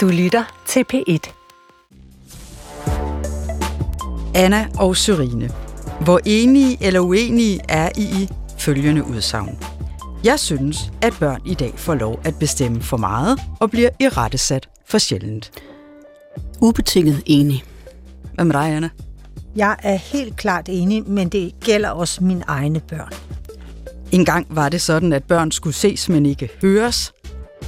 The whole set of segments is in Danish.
Du lytter til P1. Anna og Sørine. Hvor enige eller uenige er I i følgende udsagn. Jeg synes, at børn i dag får lov at bestemme for meget og bliver i rettesat for sjældent. Ubetinget enig. Hvad med dig, Anna? Jeg er helt klart enig, men det gælder også mine egne børn. En gang var det sådan, at børn skulle ses, men ikke høres.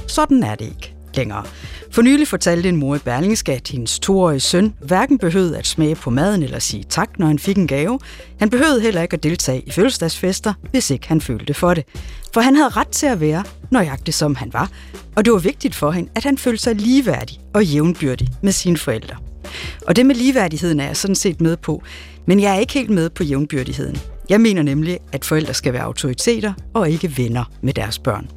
Sådan er det ikke længere. For nylig fortalte en mor i Berlingske, at hendes toårige søn hverken behøvede at smage på maden eller sige tak, når han fik en gave. Han behøvede heller ikke at deltage i fødselsdagsfester, hvis ikke han følte for det. For han havde ret til at være nøjagtig som han var, og det var vigtigt for hende, at han følte sig ligeværdig og jævnbyrdig med sine forældre. Og det med ligeværdigheden er jeg sådan set med på, men jeg er ikke helt med på jævnbyrdigheden. Jeg mener nemlig, at forældre skal være autoriteter og ikke venner med deres børn.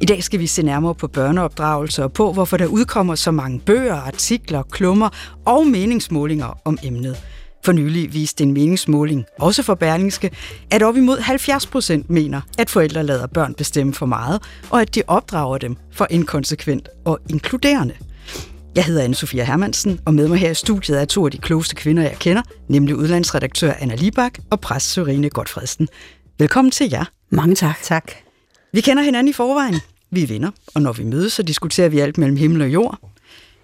I dag skal vi se nærmere på børneopdragelse og på, hvorfor der udkommer så mange bøger, artikler, klummer og meningsmålinger om emnet. For nylig viste en meningsmåling, også for Berlingske, at op imod 70 procent mener, at forældre lader børn bestemme for meget, og at de opdrager dem for inkonsekvent og inkluderende. Jeg hedder anne Sofia Hermansen, og med mig her i studiet er to af de klogeste kvinder, jeg kender, nemlig udlandsredaktør Anna Libak og præst Sørine Godfredsen. Velkommen til jer. Mange tak. Tak. Vi kender hinanden i forvejen. Vi er venner, og når vi mødes, så diskuterer vi alt mellem himmel og jord.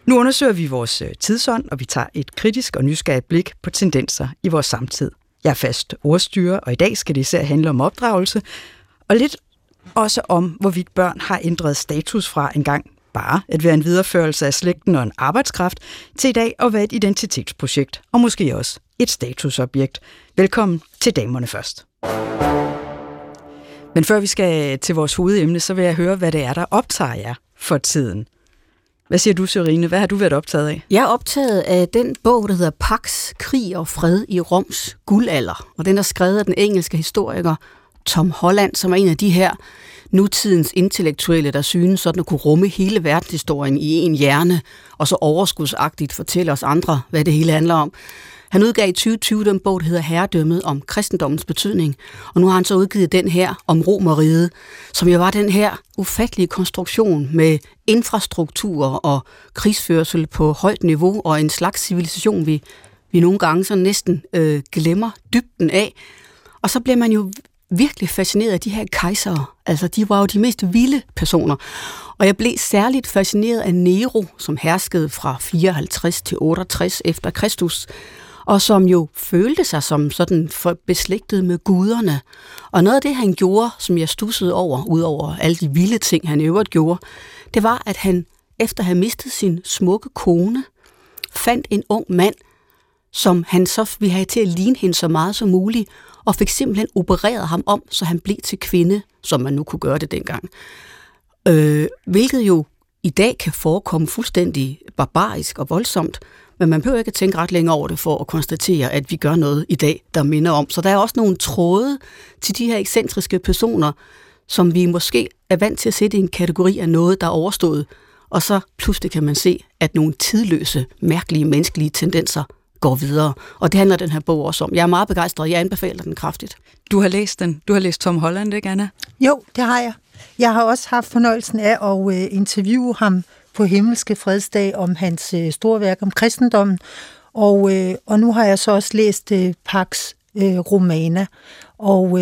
Nu undersøger vi vores øh, tidsånd, og vi tager et kritisk og nysgerrigt blik på tendenser i vores samtid. Jeg er fast ordstyre, og i dag skal det især handle om opdragelse, og lidt også om, hvorvidt børn har ændret status fra en gang bare at være en videreførelse af slægten og en arbejdskraft, til i dag at være et identitetsprojekt, og måske også et statusobjekt. Velkommen til Damerne Først. Men før vi skal til vores hovedemne, så vil jeg høre, hvad det er, der optager jer for tiden. Hvad siger du, Sørine? Hvad har du været optaget af? Jeg er optaget af den bog, der hedder Pax, Krig og Fred i Roms guldalder. Og den er skrevet af den engelske historiker Tom Holland, som er en af de her nutidens intellektuelle, der synes sådan at kunne rumme hele verdenshistorien i en hjerne, og så overskudsagtigt fortælle os andre, hvad det hele handler om. Han udgav i 2020 den bog, der hedder Herredømmet om kristendommens betydning, og nu har han så udgivet den her om Romeriet, som jo var den her ufattelige konstruktion med infrastruktur og krigsførsel på højt niveau og en slags civilisation, vi, vi nogle gange så næsten øh, glemmer dybden af. Og så bliver man jo virkelig fascineret af de her kejsere. Altså, de var jo de mest vilde personer. Og jeg blev særligt fascineret af Nero, som herskede fra 54 til 68 efter Kristus, og som jo følte sig som sådan beslægtet med guderne. Og noget af det, han gjorde, som jeg stussede over, udover alle de vilde ting, han øvrigt gjorde, det var, at han efter at have mistet sin smukke kone, fandt en ung mand, som han så ville have til at ligne hende så meget som muligt, og fik simpelthen opereret ham om, så han blev til kvinde, som man nu kunne gøre det dengang. Øh, hvilket jo i dag kan forekomme fuldstændig barbarisk og voldsomt, men man behøver ikke at tænke ret længe over det for at konstatere, at vi gør noget i dag, der minder om. Så der er også nogle tråde til de her ekscentriske personer, som vi måske er vant til at sætte i en kategori af noget, der er overstået, og så pludselig kan man se, at nogle tidløse, mærkelige menneskelige tendenser går videre. Og det handler den her bog også om. Jeg er meget begejstret, jeg anbefaler den kraftigt. Du har læst den. Du har læst Tom Holland, ikke Anna? Jo, det har jeg. Jeg har også haft fornøjelsen af at øh, interviewe ham på Himmelske Fredsdag om hans øh, store værk om kristendommen. Og, øh, og nu har jeg så også læst Pax Romana. Og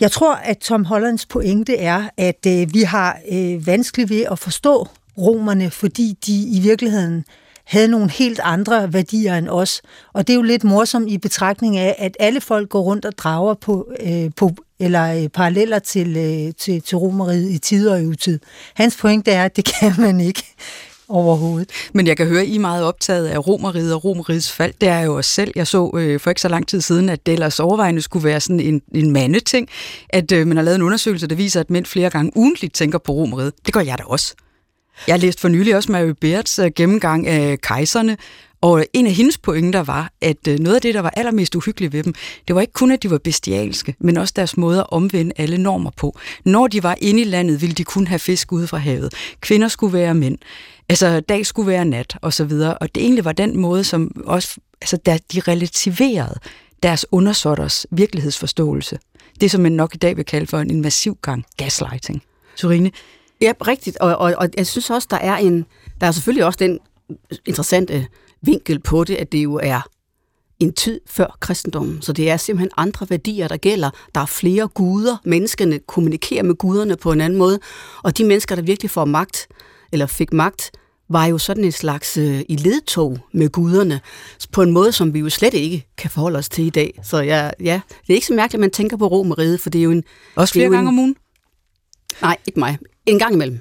jeg tror, at Tom Hollands pointe er, at vi har vanskeligt ved at forstå romerne, fordi de i virkeligheden havde nogle helt andre værdier end os. Og det er jo lidt morsomt i betragtning af, at alle folk går rundt og drager på, øh, på eller øh, paralleller til, øh, til, til romeriet i tid og i utid. Hans pointe er, at det kan man ikke overhovedet. Men jeg kan høre, at I er meget optaget af romeriet og romeriets fald. Det er jo os selv. Jeg så øh, for ikke så lang tid siden, at det ellers overvejende skulle være sådan en, en mandeting, at øh, man har lavet en undersøgelse, der viser, at mænd flere gange ugentligt tænker på romeriet. Det gør jeg da også. Jeg læste for nylig også Mary Beards øh, gennemgang af kejserne, og en af hendes pointer var, at øh, noget af det, der var allermest uhyggeligt ved dem, det var ikke kun, at de var bestialske, men også deres måde at omvende alle normer på. Når de var inde i landet, ville de kun have fisk ude fra havet. Kvinder skulle være mænd. Altså, dag skulle være nat, og så videre. Og det egentlig var den måde, som også, altså, der, de relativerede deres undersåtters virkelighedsforståelse. Det, som man nok i dag vil kalde for en massiv gang gaslighting. Turine, Ja, rigtigt. Og, og, og jeg synes også, der er en, der er selvfølgelig også den interessante vinkel på det, at det jo er en tid før kristendommen. Så det er simpelthen andre værdier, der gælder. Der er flere guder. Menneskene kommunikerer med guderne på en anden måde. Og de mennesker, der virkelig får magt, eller fik magt, var jo sådan en slags øh, i ledtog med guderne, på en måde, som vi jo slet ikke kan forholde os til i dag. Så ja, ja det er ikke så mærkeligt, at man tænker på Romeriet, for det er jo en... Også flere gange en, om ugen? Nej, ikke mig. En gang imellem.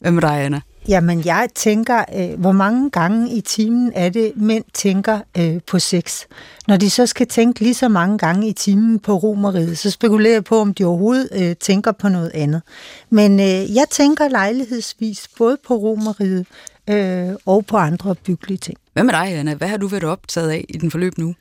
Hvad med dig, Anna? Jamen, jeg tænker, øh, hvor mange gange i timen er det, mænd tænker øh, på sex? Når de så skal tænke lige så mange gange i timen på romeriet, så spekulerer jeg på, om de overhovedet øh, tænker på noget andet. Men øh, jeg tænker lejlighedsvis både på romeriet øh, og på andre byggelige ting. Hvad med dig, Anna? Hvad har du været optaget af i den forløb nu?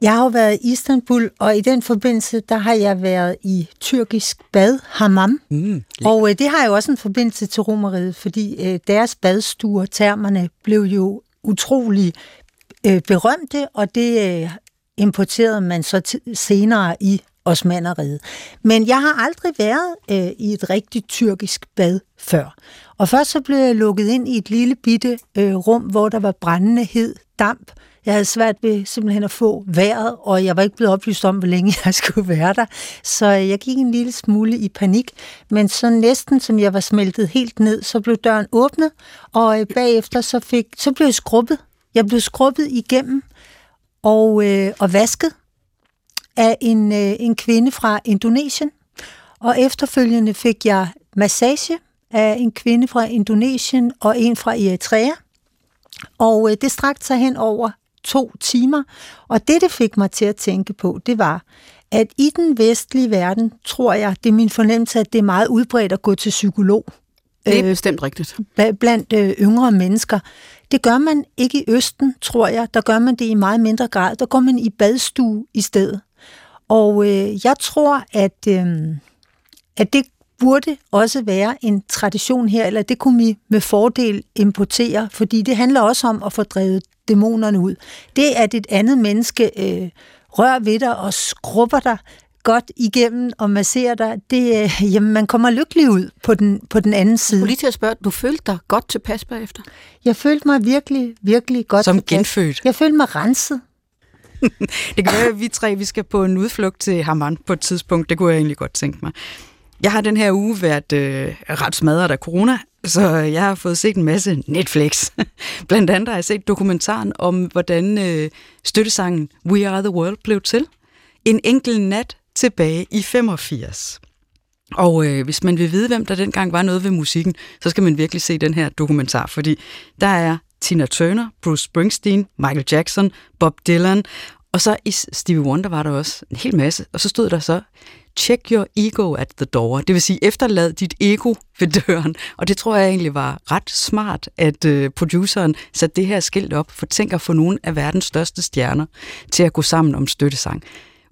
Jeg har jo været i Istanbul, og i den forbindelse, der har jeg været i tyrkisk bad, hammam. Mm, og øh, det har jo også en forbindelse til romeriet, fordi øh, deres badstuer, termerne, blev jo utrolig øh, berømte, og det øh, importerede man så senere i Osmaneriet. Men jeg har aldrig været øh, i et rigtigt tyrkisk bad før. Og først så blev jeg lukket ind i et lille bitte øh, rum, hvor der var brændende hed damp, jeg havde svært ved simpelthen at få vejret, og jeg var ikke blevet oplyst om, hvor længe jeg skulle være der. Så øh, jeg gik en lille smule i panik, men så næsten som jeg var smeltet helt ned, så blev døren åbnet, og øh, bagefter så, fik, så blev jeg skrubbet. Jeg blev skrubbet igennem og, øh, og vasket af en, øh, en kvinde fra Indonesien. Og efterfølgende fik jeg massage af en kvinde fra Indonesien og en fra Eritrea. Og øh, det strakte sig hen over to timer. Og det, det fik mig til at tænke på, det var, at i den vestlige verden, tror jeg, det er min fornemmelse, at det er meget udbredt at gå til psykolog. Det er øh, bestemt rigtigt. Blandt øh, yngre mennesker. Det gør man ikke i Østen, tror jeg. Der gør man det i meget mindre grad. Der går man i badstue i stedet. Og øh, jeg tror, at, øh, at det burde også være en tradition her, eller det kunne vi med fordel importere, fordi det handler også om at få drevet dæmonerne ud. Det, at et andet menneske øh, rører ved dig og skrubber dig godt igennem og masserer dig, det, øh, jamen, man kommer lykkelig ud på den, på den anden side. Jeg lige til at spørge, du følte dig godt tilpas bagefter? Jeg følte mig virkelig, virkelig godt Som tilpas. genfødt? Jeg følte mig renset. det kan være, at vi tre vi skal på en udflugt til Haman på et tidspunkt. Det kunne jeg egentlig godt tænke mig. Jeg har den her uge været øh, ret smadret af corona, så jeg har fået set en masse Netflix. Blandt andet har jeg set dokumentaren om, hvordan øh, støttesangen We Are The World blev til. En enkelt nat tilbage i 85. Og øh, hvis man vil vide, hvem der dengang var noget ved musikken, så skal man virkelig se den her dokumentar, fordi der er Tina Turner, Bruce Springsteen, Michael Jackson, Bob Dylan, og så i Stevie Wonder var der også en hel masse. Og så stod der så, check your ego at the door. Det vil sige, efterlad dit ego ved døren. Og det tror jeg egentlig var ret smart, at øh, produceren satte det her skilt op, for tænk at få nogle af verdens største stjerner til at gå sammen om støttesang.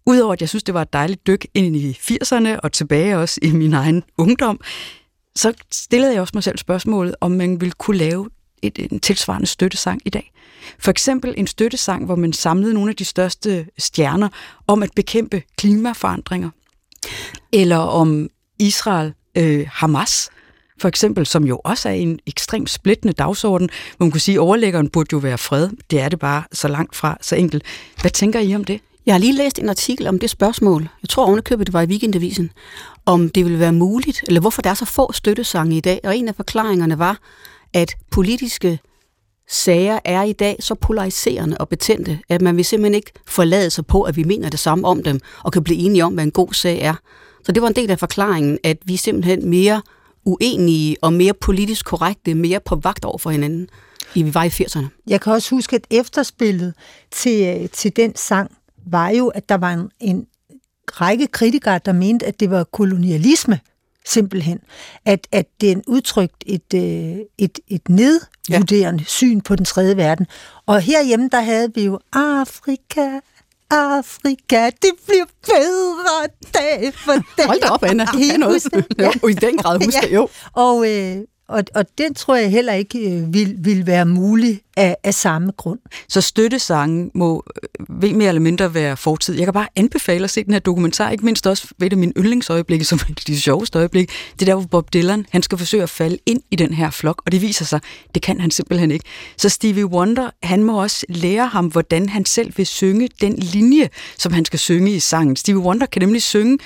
Udover at jeg synes, det var et dejligt dyk ind i 80'erne og tilbage også i min egen ungdom, så stillede jeg også mig selv spørgsmålet, om man ville kunne lave et, en tilsvarende støttesang i dag. For eksempel en støttesang, hvor man samlede nogle af de største stjerner om at bekæmpe klimaforandringer, eller om Israel, øh, Hamas, for eksempel, som jo også er en ekstremt splittende dagsorden, hvor man kunne sige, at overlæggeren burde jo være fred. Det er det bare så langt fra, så enkelt. Hvad tænker I om det? Jeg har lige læst en artikel om det spørgsmål. Jeg tror ovenikøbet, det var i Weekendavisen. Om det ville være muligt, eller hvorfor der er så få støttesange i dag. Og en af forklaringerne var, at politiske sager er i dag så polariserende og betændte, at man vil simpelthen ikke forlade sig på, at vi mener det samme om dem, og kan blive enige om, hvad en god sag er. Så det var en del af forklaringen, at vi er simpelthen mere uenige og mere politisk korrekte, mere på vagt over for hinanden, i vi var i 80'erne. Jeg kan også huske, at efterspillet til, øh, til den sang var jo, at der var en, en række kritikere, der mente, at det var kolonialisme, simpelthen. At, at den udtrykt et, øh, et, et nedvurderende ja. syn på den tredje verden. Og herhjemme, der havde vi jo Afrika, Afrika, det bliver bedre dag for dag. Hold da op, Anna. Kan I noget? Ja. I den grad husker, ja. jo. Og, øh, og, og den tror jeg heller ikke øh, vil, vil være mulig af, af samme grund. Så støttesangen må øh, ved mere eller mindre være fortid. Jeg kan bare anbefale at se den her dokumentar, ikke mindst også ved det min yndlingsøjeblikke, som er de sjoveste øjeblikke. Det er der, hvor Bob Dylan, han skal forsøge at falde ind i den her flok, og det viser sig, det kan han simpelthen ikke. Så Stevie Wonder, han må også lære ham, hvordan han selv vil synge den linje, som han skal synge i sangen. Stevie Wonder kan nemlig synge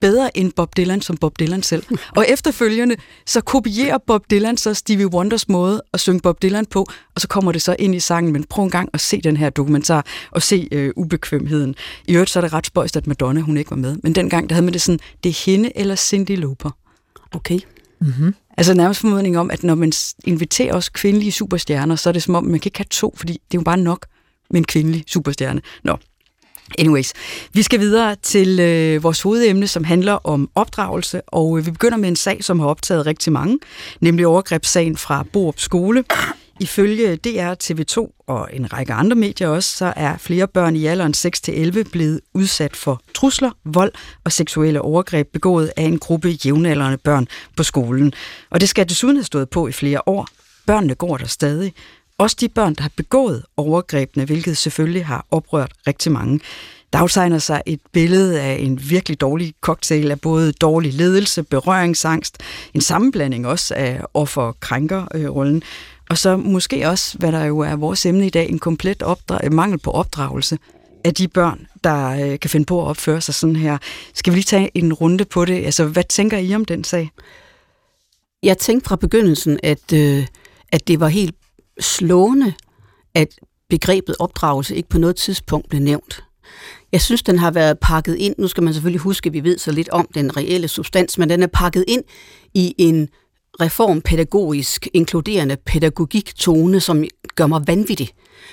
bedre end Bob Dylan som Bob Dylan selv. Og efterfølgende, så kopierer Bob Dylan så Stevie Wonders måde at synge Bob Dylan på, og så kommer det så ind i sangen. Men prøv en gang at se den her dokumentar, og se øh, ubekvemheden. I øvrigt så er det ret spøjst, at Madonna hun ikke var med. Men dengang, der havde man det sådan, det er hende eller Cindy Lauper. Okay. Mm-hmm. Altså nærmest formodning om, at når man inviterer os kvindelige superstjerner, så er det som om, man kan ikke have to, fordi det er jo bare nok med en kvindelig superstjerne. Nå, Anyways, vi skal videre til øh, vores hovedemne, som handler om opdragelse, og øh, vi begynder med en sag, som har optaget rigtig mange, nemlig overgrebssagen fra Borup Skole. Ifølge DR, TV2 og en række andre medier også, så er flere børn i alderen 6-11 blevet udsat for trusler, vold og seksuelle overgreb begået af en gruppe jævnaldrende børn på skolen. Og det skal desuden have stået på i flere år. Børnene går der stadig, også de børn, der har begået overgrebene, hvilket selvfølgelig har oprørt rigtig mange. Der aftegner sig et billede af en virkelig dårlig cocktail af både dårlig ledelse, berøringsangst, en sammenblanding også af offer-krænker-rollen, og så måske også, hvad der jo er vores emne i dag, en komplet opdra- mangel på opdragelse af de børn, der øh, kan finde på at opføre sig sådan her. Skal vi lige tage en runde på det? Altså, hvad tænker I om den sag? Jeg tænkte fra begyndelsen, at, øh, at det var helt slående, at begrebet opdragelse ikke på noget tidspunkt blev nævnt. Jeg synes, den har været pakket ind. Nu skal man selvfølgelig huske, at vi ved så lidt om den reelle substans, men den er pakket ind i en reformpædagogisk, inkluderende pædagogik-tone, som gør mig vanvittig.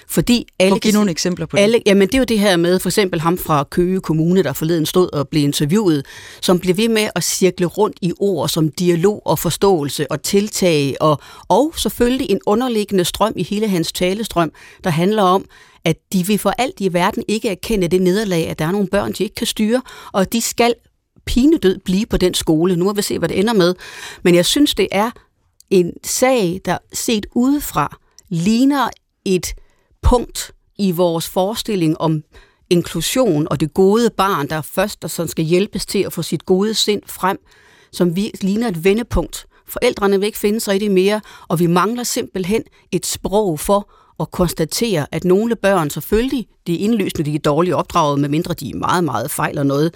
Fordi alle og give nogle eksempler på det. Alle, jamen det er jo det her med, for eksempel ham fra Køge Kommune, der forleden stod og blev interviewet, som blev ved med at cirkle rundt i ord som dialog og forståelse og tiltag, og, og selvfølgelig en underliggende strøm i hele hans talestrøm, der handler om, at de vil for alt i verden ikke erkende det nederlag, at der er nogle børn, de ikke kan styre, og de skal pinedød blive på den skole. Nu må vi se, hvad det ender med. Men jeg synes, det er en sag, der set udefra ligner et punkt i vores forestilling om inklusion og det gode barn, der er først og sådan skal hjælpes til at få sit gode sind frem, som vi, ligner et vendepunkt. Forældrene vil ikke finde sig i det mere, og vi mangler simpelthen et sprog for at konstatere, at nogle børn selvfølgelig, det er indlysende, de er dårligt opdraget, medmindre de er meget, meget fejl og noget,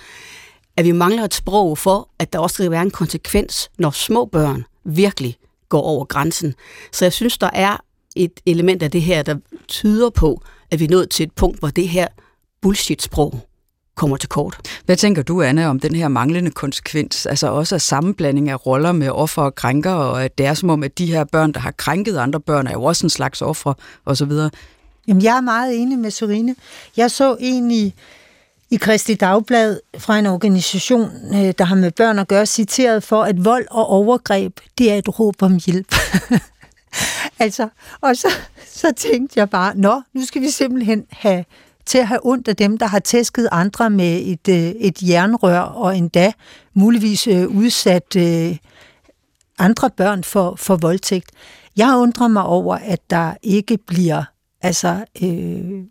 at vi mangler et sprog for, at der også skal være en konsekvens, når små børn virkelig går over grænsen. Så jeg synes, der er et element af det her, der tyder på, at vi er nået til et punkt, hvor det her bullshit-sprog kommer til kort. Hvad tænker du, Anne, om den her manglende konsekvens? Altså også af sammenblanding af roller med offer og krænker, og at det er som om, at de her børn, der har krænket andre børn, er jo også en slags offer, osv. Jamen, jeg er meget enig med Sorine. Jeg så egentlig i Kristi Dagblad fra en organisation, øh, der har med børn at gøre, citeret for, at vold og overgreb, det er et råb om hjælp. altså, og så, så tænkte jeg bare, nå, nu skal vi simpelthen have til at have ondt af dem, der har tæsket andre med et, øh, et jernrør, og endda muligvis øh, udsat øh, andre børn for, for voldtægt. Jeg undrer mig over, at der ikke bliver, altså, øh,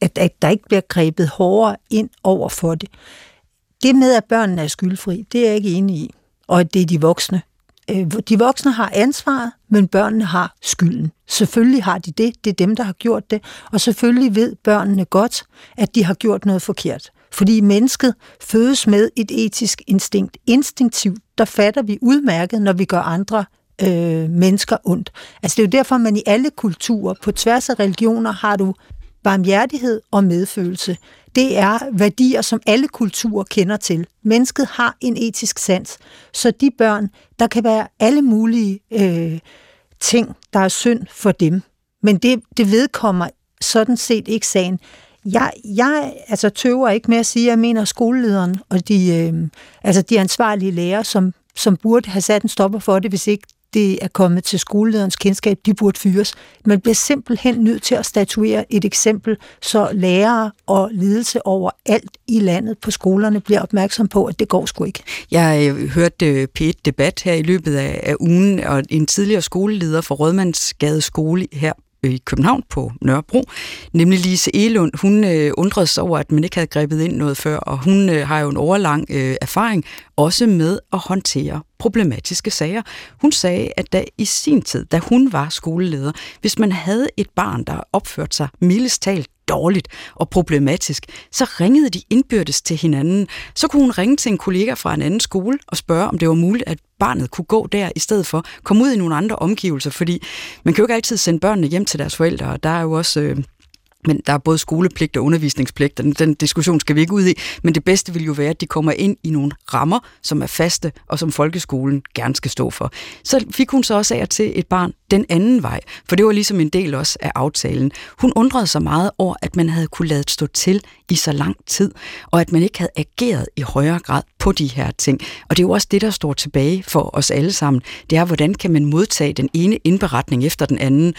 at, at der ikke bliver grebet hårdere ind over for det. Det med, at børnene er skyldfri, det er jeg ikke enig i. Og at det er de voksne, Øh, de voksne har ansvaret, men børnene har skylden. Selvfølgelig har de det. Det er dem, der har gjort det. Og selvfølgelig ved børnene godt, at de har gjort noget forkert. Fordi mennesket fødes med et etisk instinkt. Instinktivt, der fatter vi udmærket, når vi gør andre øh, mennesker ondt. Altså det er jo derfor, man i alle kulturer, på tværs af religioner, har du barmhjertighed og medfølelse det er værdier, som alle kulturer kender til. Mennesket har en etisk sans, så de børn, der kan være alle mulige øh, ting, der er synd for dem. Men det, det vedkommer sådan set ikke sagen. Jeg, jeg altså, tøver ikke med at sige, at jeg mener skolelederen og de, øh, altså de ansvarlige lærere, som, som burde have sat en stopper for det, hvis ikke det er kommet til skolelederens kendskab, de burde fyres. Man bliver simpelthen nødt til at statuere et eksempel, så lærere og ledelse over alt i landet på skolerne bliver opmærksom på, at det går sgu ikke. Jeg øh, hørte øh, p debat her i løbet af, af ugen, og en tidligere skoleleder for Rødmandsgade skole her i København på Nørrebro, nemlig Lise Elund. Hun øh, undrede sig over, at man ikke havde grebet ind noget før, og hun øh, har jo en overlang øh, erfaring også med at håndtere problematiske sager. Hun sagde, at da i sin tid, da hun var skoleleder, hvis man havde et barn, der opførte sig mildest talt dårligt og problematisk, så ringede de indbyrdes til hinanden. Så kunne hun ringe til en kollega fra en anden skole og spørge, om det var muligt, at barnet kunne gå der, i stedet for komme ud i nogle andre omgivelser, fordi man kan jo ikke altid sende børnene hjem til deres forældre, og der er jo også... Øh, men der er både skolepligt og undervisningspligt, og den, den diskussion skal vi ikke ud i, men det bedste vil jo være, at de kommer ind i nogle rammer, som er faste, og som folkeskolen gerne skal stå for. Så fik hun så også af til et barn den anden vej, for det var ligesom en del også af aftalen. Hun undrede sig meget over, at man havde kunne lade stå til i så lang tid, og at man ikke havde ageret i højere grad på de her ting. Og det er jo også det, der står tilbage for os alle sammen. Det er, hvordan kan man modtage den ene indberetning efter den anden,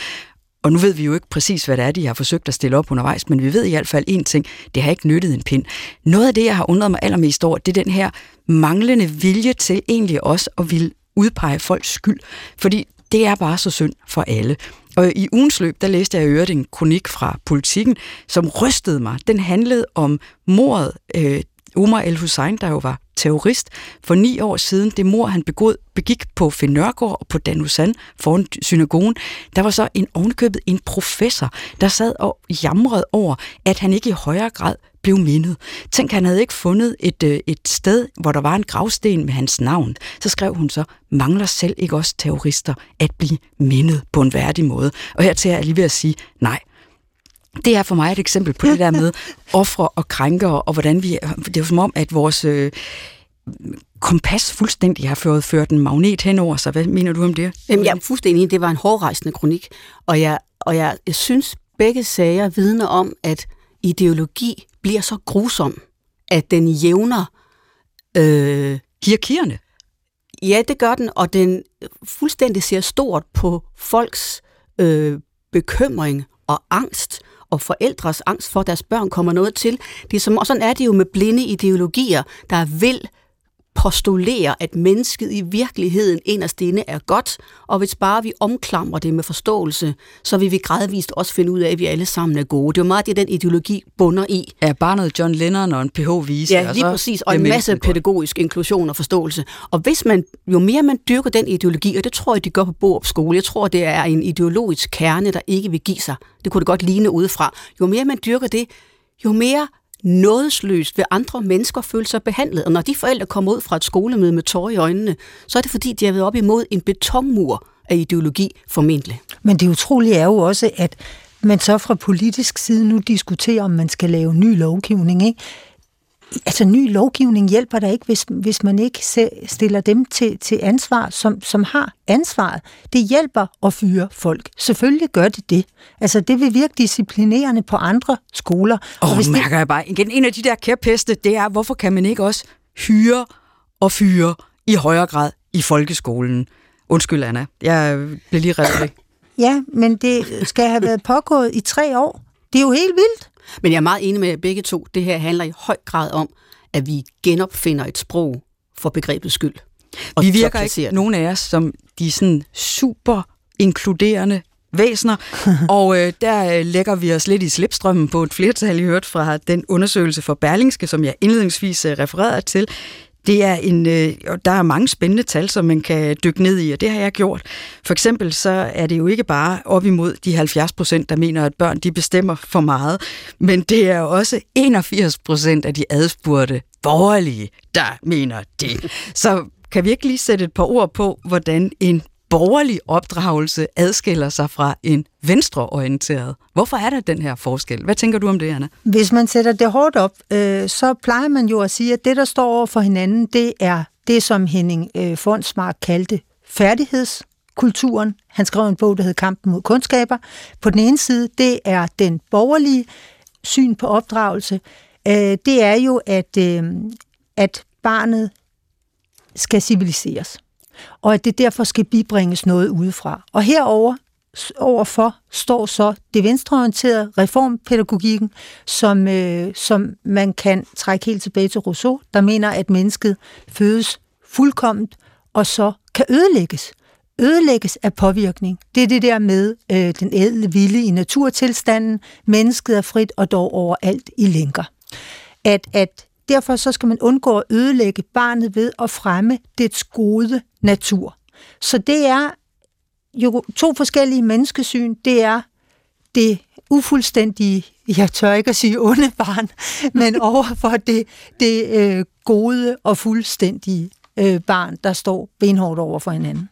og nu ved vi jo ikke præcis, hvad det er, de har forsøgt at stille op undervejs, men vi ved i hvert fald én ting, det har ikke nyttet en pind. Noget af det, jeg har undret mig allermest over, det er den her manglende vilje til egentlig også at ville udpege folks skyld. Fordi det er bare så synd for alle. Og i ugens løb, der læste jeg i øvrigt en kronik fra politikken, som rystede mig. Den handlede om mordet øh, Omar El Hussein, der jo var terrorist for ni år siden. Det mor, han begod, begik på Finn Nørgaard og på Danusan foran synagogen. Der var så en ovenkøbet en professor, der sad og jamrede over, at han ikke i højere grad blev mindet. Tænk, han havde ikke fundet et, øh, et sted, hvor der var en gravsten med hans navn. Så skrev hun så, mangler selv ikke også terrorister at blive mindet på en værdig måde? Og her til er jeg lige ved at sige, nej, det er for mig et eksempel på det der med ofre og krænkere, og hvordan vi... Det er jo som om, at vores øh, kompas fuldstændig har ført, ført en magnet henover sig. Hvad mener du om det? Jamen, jeg er fuldstændig. Det var en hårdrejsende kronik. Og jeg, og jeg, jeg synes, begge sager vidner om, at ideologi bliver så grusom, at den jævner... Øh, Hierarkierne? Ja, det gør den, og den fuldstændig ser stort på folks øh, bekymring og angst og forældres angst for, at deres børn kommer noget til. Det er som, og sådan er det jo med blinde ideologier, der vil postulere, at mennesket i virkeligheden inderst inde er godt, og hvis bare vi omklamrer det med forståelse, så vil vi gradvist også finde ud af, at vi alle sammen er gode. Det er jo meget det, den ideologi bunder i. Er bare noget John Lennon og en PH-vise. Ja, lige præcis, og en masse pædagogisk inklusion og forståelse. Og hvis man, jo mere man dyrker den ideologi, og det tror jeg, de gør på Borup skole, jeg tror, det er en ideologisk kerne, der ikke vil give sig. Det kunne det godt ligne udefra. Jo mere man dyrker det, jo mere nådesløst ved andre mennesker føle sig behandlet. Og når de forældre kommer ud fra et skolemøde med tårer i øjnene, så er det fordi, de har været op imod en betonmur af ideologi formentlig. Men det utrolige er jo også, at man så fra politisk side nu diskuterer, om man skal lave ny lovgivning. Ikke? Altså ny lovgivning hjælper der ikke, hvis, hvis man ikke stiller dem til, til ansvar, som, som har ansvaret. Det hjælper at fyre folk. Selvfølgelig gør det det. Altså det vil virke disciplinerende på andre skoler. Og, og hvis mærker det... jeg bare igen, en af de der kæpheste, det er, hvorfor kan man ikke også hyre og fyre i højere grad i folkeskolen? Undskyld, Anna. Jeg bliver lige revet Ja, men det skal have været pågået i tre år. Det er jo helt vildt. Men jeg er meget enig med begge to. Det her handler i høj grad om, at vi genopfinder et sprog for begrebets skyld. Og vi virker ikke nogen af os som de sådan super inkluderende væsner, og øh, der øh, lægger vi os lidt i slipstrømmen på et flertal, I hørt fra den undersøgelse for Berlingske, som jeg indledningsvis øh, refererede til. Det er en, øh, der er mange spændende tal, som man kan dykke ned i, og det har jeg gjort. For eksempel så er det jo ikke bare op imod de 70 procent, der mener, at børn de bestemmer for meget, men det er også 81 procent af de adspurgte borgerlige, der mener det. Så kan vi ikke lige sætte et par ord på, hvordan en borgerlig opdragelse adskiller sig fra en venstreorienteret. Hvorfor er der den her forskel? Hvad tænker du om det, Anna? Hvis man sætter det hårdt op, øh, så plejer man jo at sige, at det, der står over for hinanden, det er det, som Henning øh, Fondsmark kaldte færdighedskulturen. Han skrev en bog, der hed Kampen mod kundskaber. På den ene side, det er den borgerlige syn på opdragelse. Øh, det er jo, at, øh, at barnet skal civiliseres og at det derfor skal bibringes noget udefra. Og herover overfor står så det venstreorienterede reformpædagogikken, som, øh, som man kan trække helt tilbage til Rousseau, der mener, at mennesket fødes fuldkomment og så kan ødelægges. Ødelægges af påvirkning. Det er det der med øh, den ædle vilde i naturtilstanden. Mennesket er frit og dog overalt i lænker. At, at derfor så skal man undgå at ødelægge barnet ved at fremme dets gode natur. Så det er jo to forskellige menneskesyn. Det er det ufuldstændige, jeg tør ikke at sige onde barn, men overfor det, det øh, gode og fuldstændige øh, barn, der står benhårdt over for hinanden.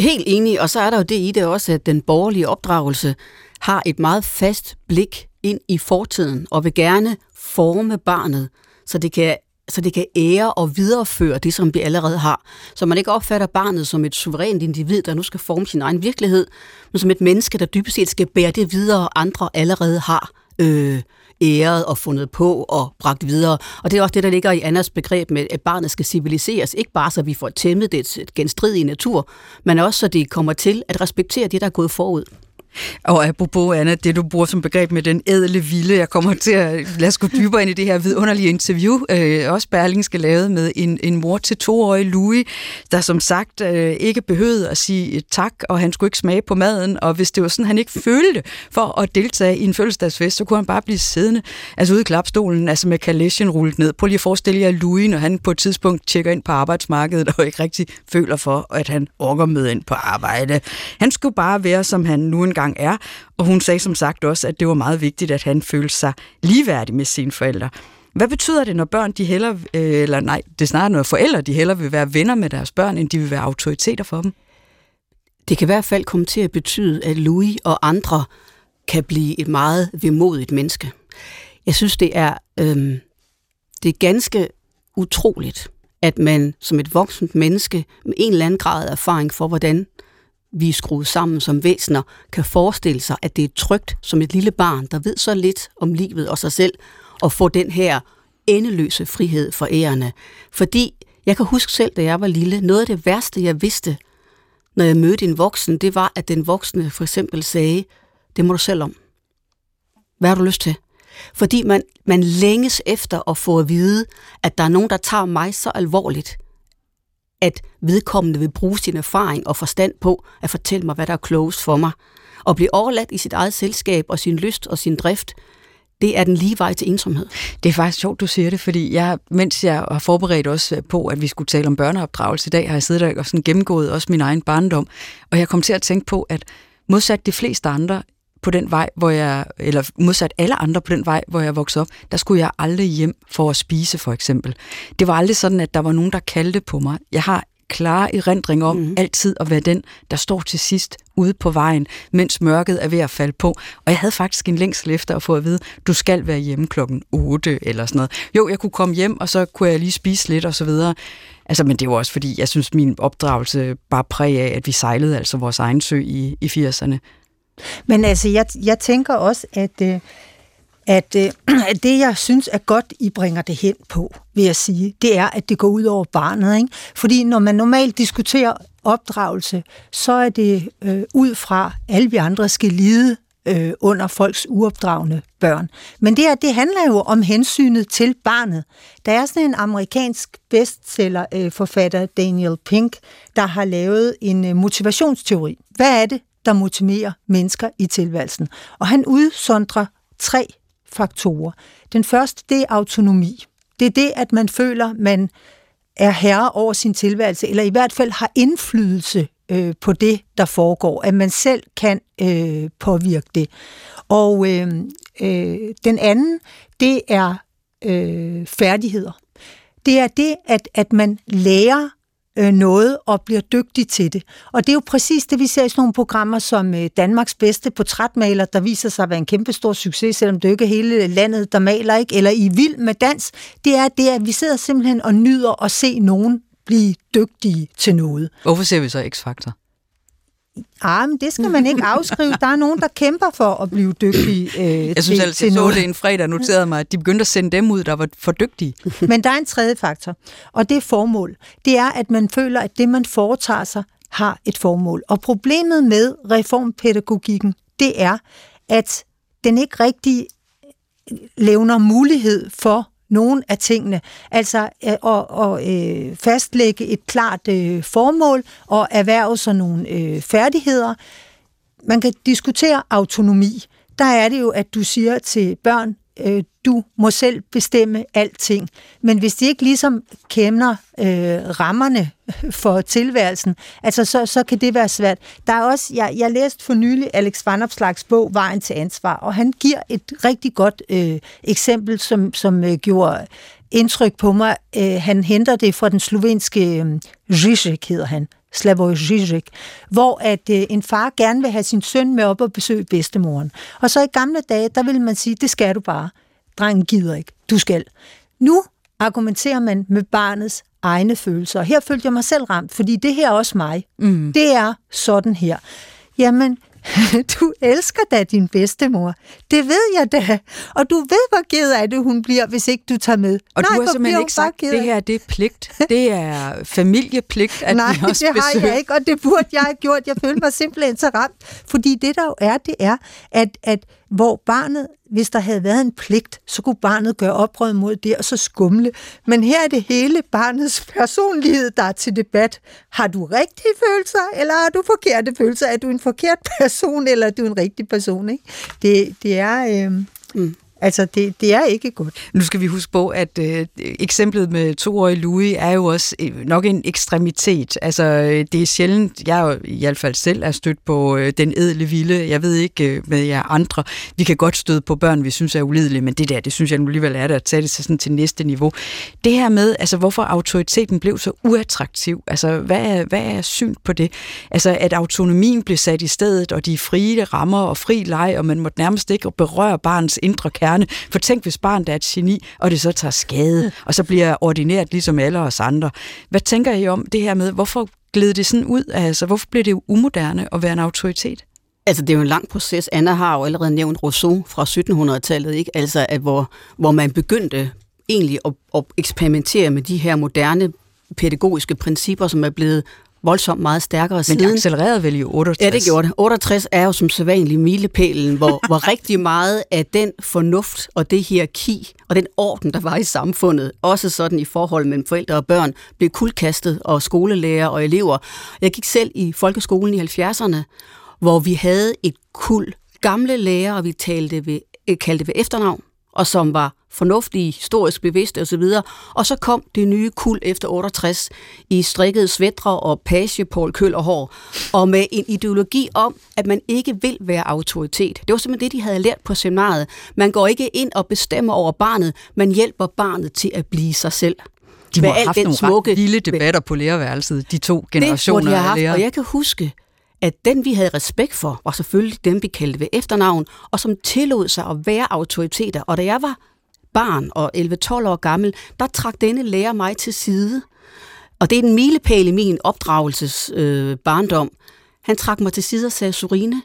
Helt enig, og så er der jo det i det også, at den borgerlige opdragelse har et meget fast blik ind i fortiden, og vil gerne forme barnet, så det kan så det kan ære og videreføre det, som vi allerede har. Så man ikke opfatter barnet som et suverænt individ, der nu skal forme sin egen virkelighed, men som et menneske, der dybest set skal bære det videre, andre allerede har øh, æret og fundet på og bragt videre. Og det er også det, der ligger i Annas begreb med, at barnet skal civiliseres. Ikke bare så vi får tæmmet det genstridige natur, men også så det kommer til at respektere det, der er gået forud. Og apropos, Anna, det du bruger som begreb med den ædle vilde, jeg kommer til at lade os gå dybere ind i det her vidunderlige interview, øh, også skal lave med en, en mor til toårig Louis, der som sagt øh, ikke behøvede at sige øh, tak, og han skulle ikke smage på maden, og hvis det var sådan, han ikke følte for at deltage i en fødselsdagsfest, så kunne han bare blive siddende, altså ude i klapstolen, altså med kalesjen rullet ned. Prøv lige at forestille jer Louis, når han på et tidspunkt tjekker ind på arbejdsmarkedet, og ikke rigtig føler for, at han orker med ind på arbejde. Han skulle bare være, som han nu engang gang er. Og hun sagde som sagt også, at det var meget vigtigt, at han følte sig ligeværdig med sine forældre. Hvad betyder det, når børn de heller, øh, eller nej, det er snarere, når forældre de heller vil være venner med deres børn, end de vil være autoriteter for dem? Det kan i hvert fald komme til at betyde, at Louis og andre kan blive et meget vemodigt menneske. Jeg synes, det er, øhm, det er ganske utroligt, at man som et voksent menneske med en eller anden grad af erfaring for, hvordan vi er skruet sammen som væsener, kan forestille sig, at det er trygt som et lille barn, der ved så lidt om livet og sig selv, og få den her endeløse frihed for ærerne. Fordi jeg kan huske selv, da jeg var lille, noget af det værste, jeg vidste, når jeg mødte en voksen, det var, at den voksne for eksempel sagde, det må du selv om. Hvad har du lyst til? Fordi man, man længes efter at få at vide, at der er nogen, der tager mig så alvorligt, at vedkommende vil bruge sin erfaring og forstand på at fortælle mig, hvad der er klogest for mig. Og blive overladt i sit eget selskab og sin lyst og sin drift, det er den lige vej til ensomhed. Det er faktisk sjovt, du siger det, fordi jeg, mens jeg har forberedt os øh, på, at vi skulle tale om børneopdragelse i dag, har jeg siddet der og sådan gennemgået også min egen barndom, og jeg kom til at tænke på, at modsat de fleste andre på den vej, hvor jeg, eller modsat alle andre på den vej, hvor jeg voksede op, der skulle jeg aldrig hjem for at spise, for eksempel. Det var aldrig sådan, at der var nogen, der kaldte på mig. Jeg har klare erindring om mm. altid at være den, der står til sidst ude på vejen, mens mørket er ved at falde på. Og jeg havde faktisk en længsel efter at få at vide, du skal være hjemme klokken 8 eller sådan noget. Jo, jeg kunne komme hjem, og så kunne jeg lige spise lidt og så videre. Altså, men det var også fordi, jeg synes, min opdragelse bare præg af, at vi sejlede altså vores egen sø i, i 80'erne. Men altså, jeg, jeg tænker også, at, øh, at, øh, at det, jeg synes er godt, I bringer det hen på, vil jeg sige, det er, at det går ud over barnet. Ikke? Fordi når man normalt diskuterer opdragelse, så er det øh, ud fra, at alle vi andre skal lide øh, under folks uopdragende børn. Men det her, det handler jo om hensynet til barnet. Der er sådan en amerikansk bestseller øh, forfatter, Daniel Pink, der har lavet en øh, motivationsteori. Hvad er det, der motiverer mennesker i tilværelsen. Og han udsondrer tre faktorer. Den første, det er autonomi. Det er det, at man føler, man er herre over sin tilværelse, eller i hvert fald har indflydelse øh, på det, der foregår, at man selv kan øh, påvirke det. Og øh, øh, den anden, det er øh, færdigheder. Det er det, at, at man lærer øh, noget og bliver dygtig til det. Og det er jo præcis det, vi ser i sådan nogle programmer som øh, Danmarks bedste portrætmaler, der viser sig at være en kæmpe stor succes, selvom det ikke er hele landet, der maler, ikke? eller i Vild med Dans. Det er det, at vi sidder simpelthen og nyder at se nogen blive dygtige til noget. Hvorfor ser vi så X-Factor? Ah, men det skal man ikke afskrive. Der er nogen, der kæmper for at blive dygtige øh, Jeg synes altså, jeg så det en fredag noterede mig, at de begyndte at sende dem ud, der var for dygtige. Men der er en tredje faktor, og det er formål. Det er, at man føler, at det, man foretager sig, har et formål. Og problemet med reformpædagogikken, det er, at den ikke rigtig levner mulighed for nogle af tingene. Altså øh, at, at øh, fastlægge et klart øh, formål og erhverve sig nogle øh, færdigheder. Man kan diskutere autonomi. Der er det jo, at du siger til børn, øh, du må selv bestemme alting. Men hvis de ikke ligesom kender øh, rammerne for tilværelsen, altså så, så kan det være svært. Der er også, jeg, jeg læste for nylig Alex Van Opslags bog Vejen til ansvar, og han giver et rigtig godt øh, eksempel, som, som øh, gjorde indtryk på mig. Øh, han henter det fra den slovenske øh, Zizek, hedder han. Slavoj Žižek, hvor at øh, en far gerne vil have sin søn med op og besøge bedstemoren. Og så i gamle dage, der vil man sige, det skal du bare. Drengen gider ikke. Du skal. Nu argumenterer man med barnets egne følelser. Her følte jeg mig selv ramt, fordi det her er også mig. Mm. Det er sådan her. Jamen, du elsker da din bedstemor. Det ved jeg da. Og du ved, hvor ked af det hun bliver, hvis ikke du tager med. Og Nej, du har simpelthen ikke sagt, det her det er pligt. Det er familiepligt, at Nej, vi også det har besøger. jeg ikke, og det burde jeg have gjort. Jeg følte mig simpelthen så ramt. Fordi det der jo er, det er, at, at hvor barnet, hvis der havde været en pligt, så kunne barnet gøre oprør mod det og så skumle. Men her er det hele barnets personlighed, der er til debat. Har du rigtige følelser, eller har du forkerte følelser? Er du en forkert person, eller er du en rigtig person? Ikke? Det, det er... Øh, mm. Altså, det, det er ikke godt. Nu skal vi huske på, at øh, eksemplet med toårige Louis er jo også øh, nok en ekstremitet. Altså, øh, det er sjældent, jeg jo i hvert fald selv er stødt på øh, den edle vilde. Jeg ved ikke øh, med jer andre. Vi kan godt støde på børn, vi synes er ulidelige, men det der, det synes jeg nu alligevel er det at tage det sådan til næste niveau. Det her med, altså, hvorfor autoriteten blev så uattraktiv. Altså, hvad er, hvad er syn på det? Altså, at autonomien blev sat i stedet, og de frie rammer og fri leg, og man måtte nærmest ikke berøre barns indre kærlighed kerne. For tænk, hvis barnet er et geni, og det så tager skade, og så bliver ordineret ligesom alle os andre. Hvad tænker I om det her med, hvorfor gled det sådan ud? Altså, hvorfor blev det umoderne at være en autoritet? Altså, det er jo en lang proces. Anna har jo allerede nævnt Rousseau fra 1700-tallet, ikke? Altså, at hvor, hvor man begyndte egentlig at, at eksperimentere med de her moderne pædagogiske principper, som er blevet voldsomt meget stærkere Men siden. det accelererede vel i 68? Ja, det gjorde det. 68 er jo som sædvanlig milepælen, hvor, hvor rigtig meget af den fornuft og det hierarki og den orden, der var i samfundet, også sådan i forhold mellem forældre og børn, blev kuldkastet og skolelærer og elever. Jeg gik selv i folkeskolen i 70'erne, hvor vi havde et kul gamle lærere, og vi talte ved, kaldte det ved efternavn, og som var fornuftige, historisk bevidste osv. Og så kom det nye kul efter 68 i strikkede svætre og page, Paul Køl og hår, og med en ideologi om, at man ikke vil være autoritet. Det var simpelthen det, de havde lært på seminaret. Man går ikke ind og bestemmer over barnet, man hjælper barnet til at blive sig selv. De må have haft nogle smukke... vilde debatter på lærerværelset, de to generationer det, de af lærere. Og jeg kan huske, at den, vi havde respekt for, var selvfølgelig dem, vi kaldte ved efternavn, og som tillod sig at være autoriteter. Og da jeg var barn og 11-12 år gammel, der trak denne lærer mig til side. Og det er en milepæl i min opdragelses øh, barndom. Han trak mig til side og sagde, Sorine,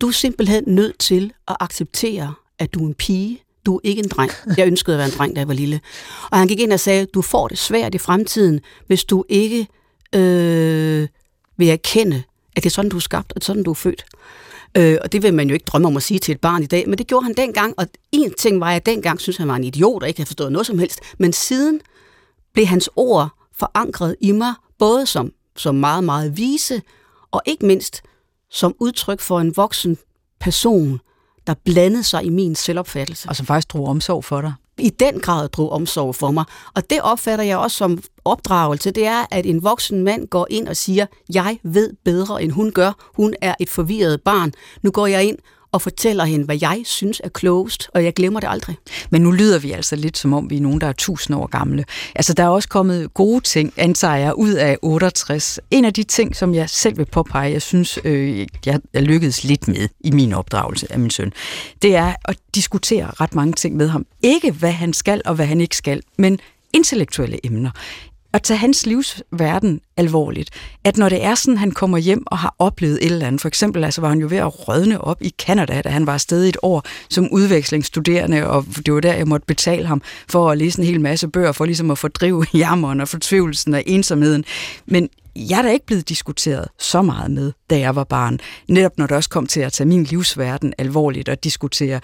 du er simpelthen nødt til at acceptere, at du er en pige. Du er ikke en dreng. Jeg ønskede at være en dreng, da jeg var lille. Og han gik ind og sagde, du får det svært i fremtiden, hvis du ikke øh, vil erkende, at det er sådan, du er skabt, og det er sådan, du er født. Øh, og det vil man jo ikke drømme om at sige til et barn i dag, men det gjorde han dengang, og en ting var, at jeg dengang synes han var en idiot, og ikke havde forstået noget som helst, men siden blev hans ord forankret i mig, både som, som meget, meget vise, og ikke mindst som udtryk for en voksen person, der blandede sig i min selvopfattelse. Og som faktisk drog omsorg for dig. I den grad drog omsorg for mig. Og det opfatter jeg også som opdragelse. Det er, at en voksen mand går ind og siger, jeg ved bedre, end hun gør. Hun er et forvirret barn. Nu går jeg ind og fortæller hende, hvad jeg synes er klogest, og jeg glemmer det aldrig. Men nu lyder vi altså lidt som om, vi er nogen, der er tusind år gamle. Altså, der er også kommet gode ting, antager jeg, ud af 68. En af de ting, som jeg selv vil påpege, jeg synes, øh, jeg er lykkedes lidt med i min opdragelse af min søn, det er at diskutere ret mange ting med ham. Ikke hvad han skal og hvad han ikke skal, men intellektuelle emner at tage hans livsverden alvorligt. At når det er sådan, han kommer hjem og har oplevet et eller andet, for eksempel altså, var han jo ved at rødne op i Kanada, da han var afsted et år som udvekslingsstuderende, og det var der, jeg måtte betale ham for at læse en hel masse bøger, for ligesom at fordrive jammeren og fortvivlelsen og ensomheden. Men jeg er da ikke blevet diskuteret så meget med, da jeg var barn. Netop når det også kom til at tage min livsverden alvorligt og diskutere,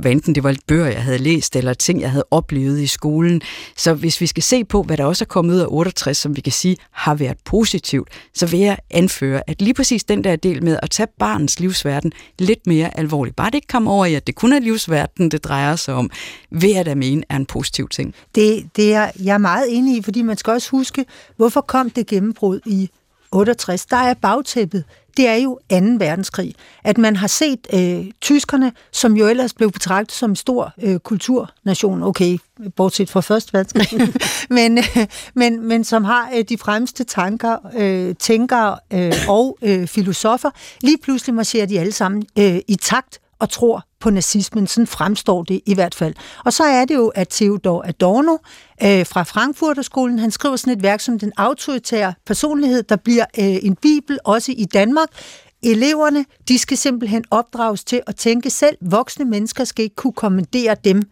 hvad enten det var bøger, jeg havde læst, eller ting, jeg havde oplevet i skolen. Så hvis vi skal se på, hvad der også er kommet ud af 68, som vi kan sige har været positivt, så vil jeg anføre, at lige præcis den der del med at tage barnets livsverden lidt mere alvorligt, bare det ikke kommer over i, at det kun er livsverden, det drejer sig om, vil jeg da mene er en positiv ting. Det, det er jeg er meget enig i, fordi man skal også huske, hvorfor kom det gennembrud i 68, der er bagtæppet, det er jo 2. verdenskrig. At man har set øh, tyskerne, som jo ellers blev betragtet som en stor øh, kulturnation, okay, bortset fra 1. verdenskrig, men, øh, men, men som har øh, de fremmeste tanker, øh, tænkere øh, og øh, filosofer, lige pludselig marcherer de alle sammen øh, i takt og tror på nazismen. Sådan fremstår det i hvert fald. Og så er det jo, at Theodor Adorno øh, fra Frankfurterskolen, han skriver sådan et værk som den autoritære personlighed, der bliver øh, en bibel også i Danmark. Eleverne, de skal simpelthen opdrages til at tænke selv. Voksne mennesker skal ikke kunne kommandere dem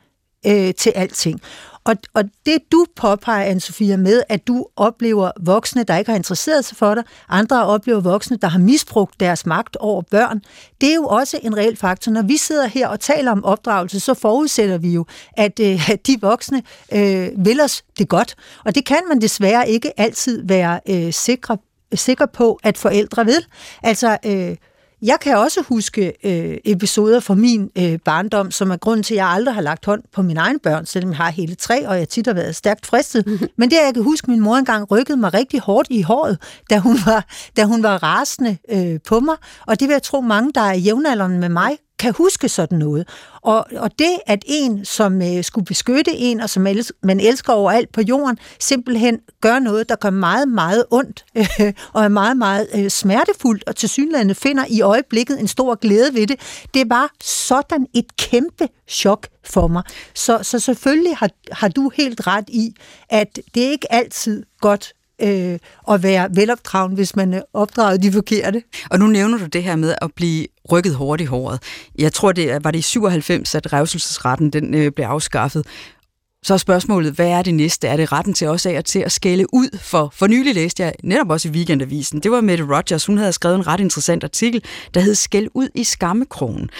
øh, til alting. Og, og det du påpeger, anne Sofia, med, at du oplever voksne, der ikke har interesseret sig for dig, andre oplever voksne, der har misbrugt deres magt over børn, det er jo også en reel faktor. Når vi sidder her og taler om opdragelse, så forudsætter vi jo, at, øh, at de voksne øh, vil os det godt. Og det kan man desværre ikke altid være øh, sikre, sikker på, at forældre vil. Altså, øh, jeg kan også huske øh, episoder fra min øh, barndom, som er grund til, at jeg aldrig har lagt hånd på mine egne børn, selvom jeg har hele tre, og jeg tit har været stærkt fristet. Mm-hmm. Men det, jeg kan huske, min mor engang rykkede mig rigtig hårdt i håret, da hun var, da hun var rasende øh, på mig. Og det vil jeg tro, mange, der er jævnaldrende med mig, kan huske sådan noget. Og, og det, at en, som øh, skulle beskytte en, og som els, man elsker overalt på jorden, simpelthen gør noget, der gør meget, meget ondt, øh, og er meget, meget øh, smertefuldt, og til synligheden finder i øjeblikket en stor glæde ved det, det var sådan et kæmpe chok for mig. Så, så selvfølgelig har, har du helt ret i, at det er ikke altid godt øh, at være velopdragen, hvis man øh, er opdraget de forkerte. Og nu nævner du det her med at blive rykket hårdt i håret. Jeg tror, det var det i 97, at revselsesretten den, øh, blev afskaffet. Så er spørgsmålet, hvad er det næste? Er det retten til også af og til at skælde ud? For, for nylig læste jeg netop også i Weekendavisen. Det var Mette Rogers. Hun havde skrevet en ret interessant artikel, der hed Skæld ud i skammekrogen.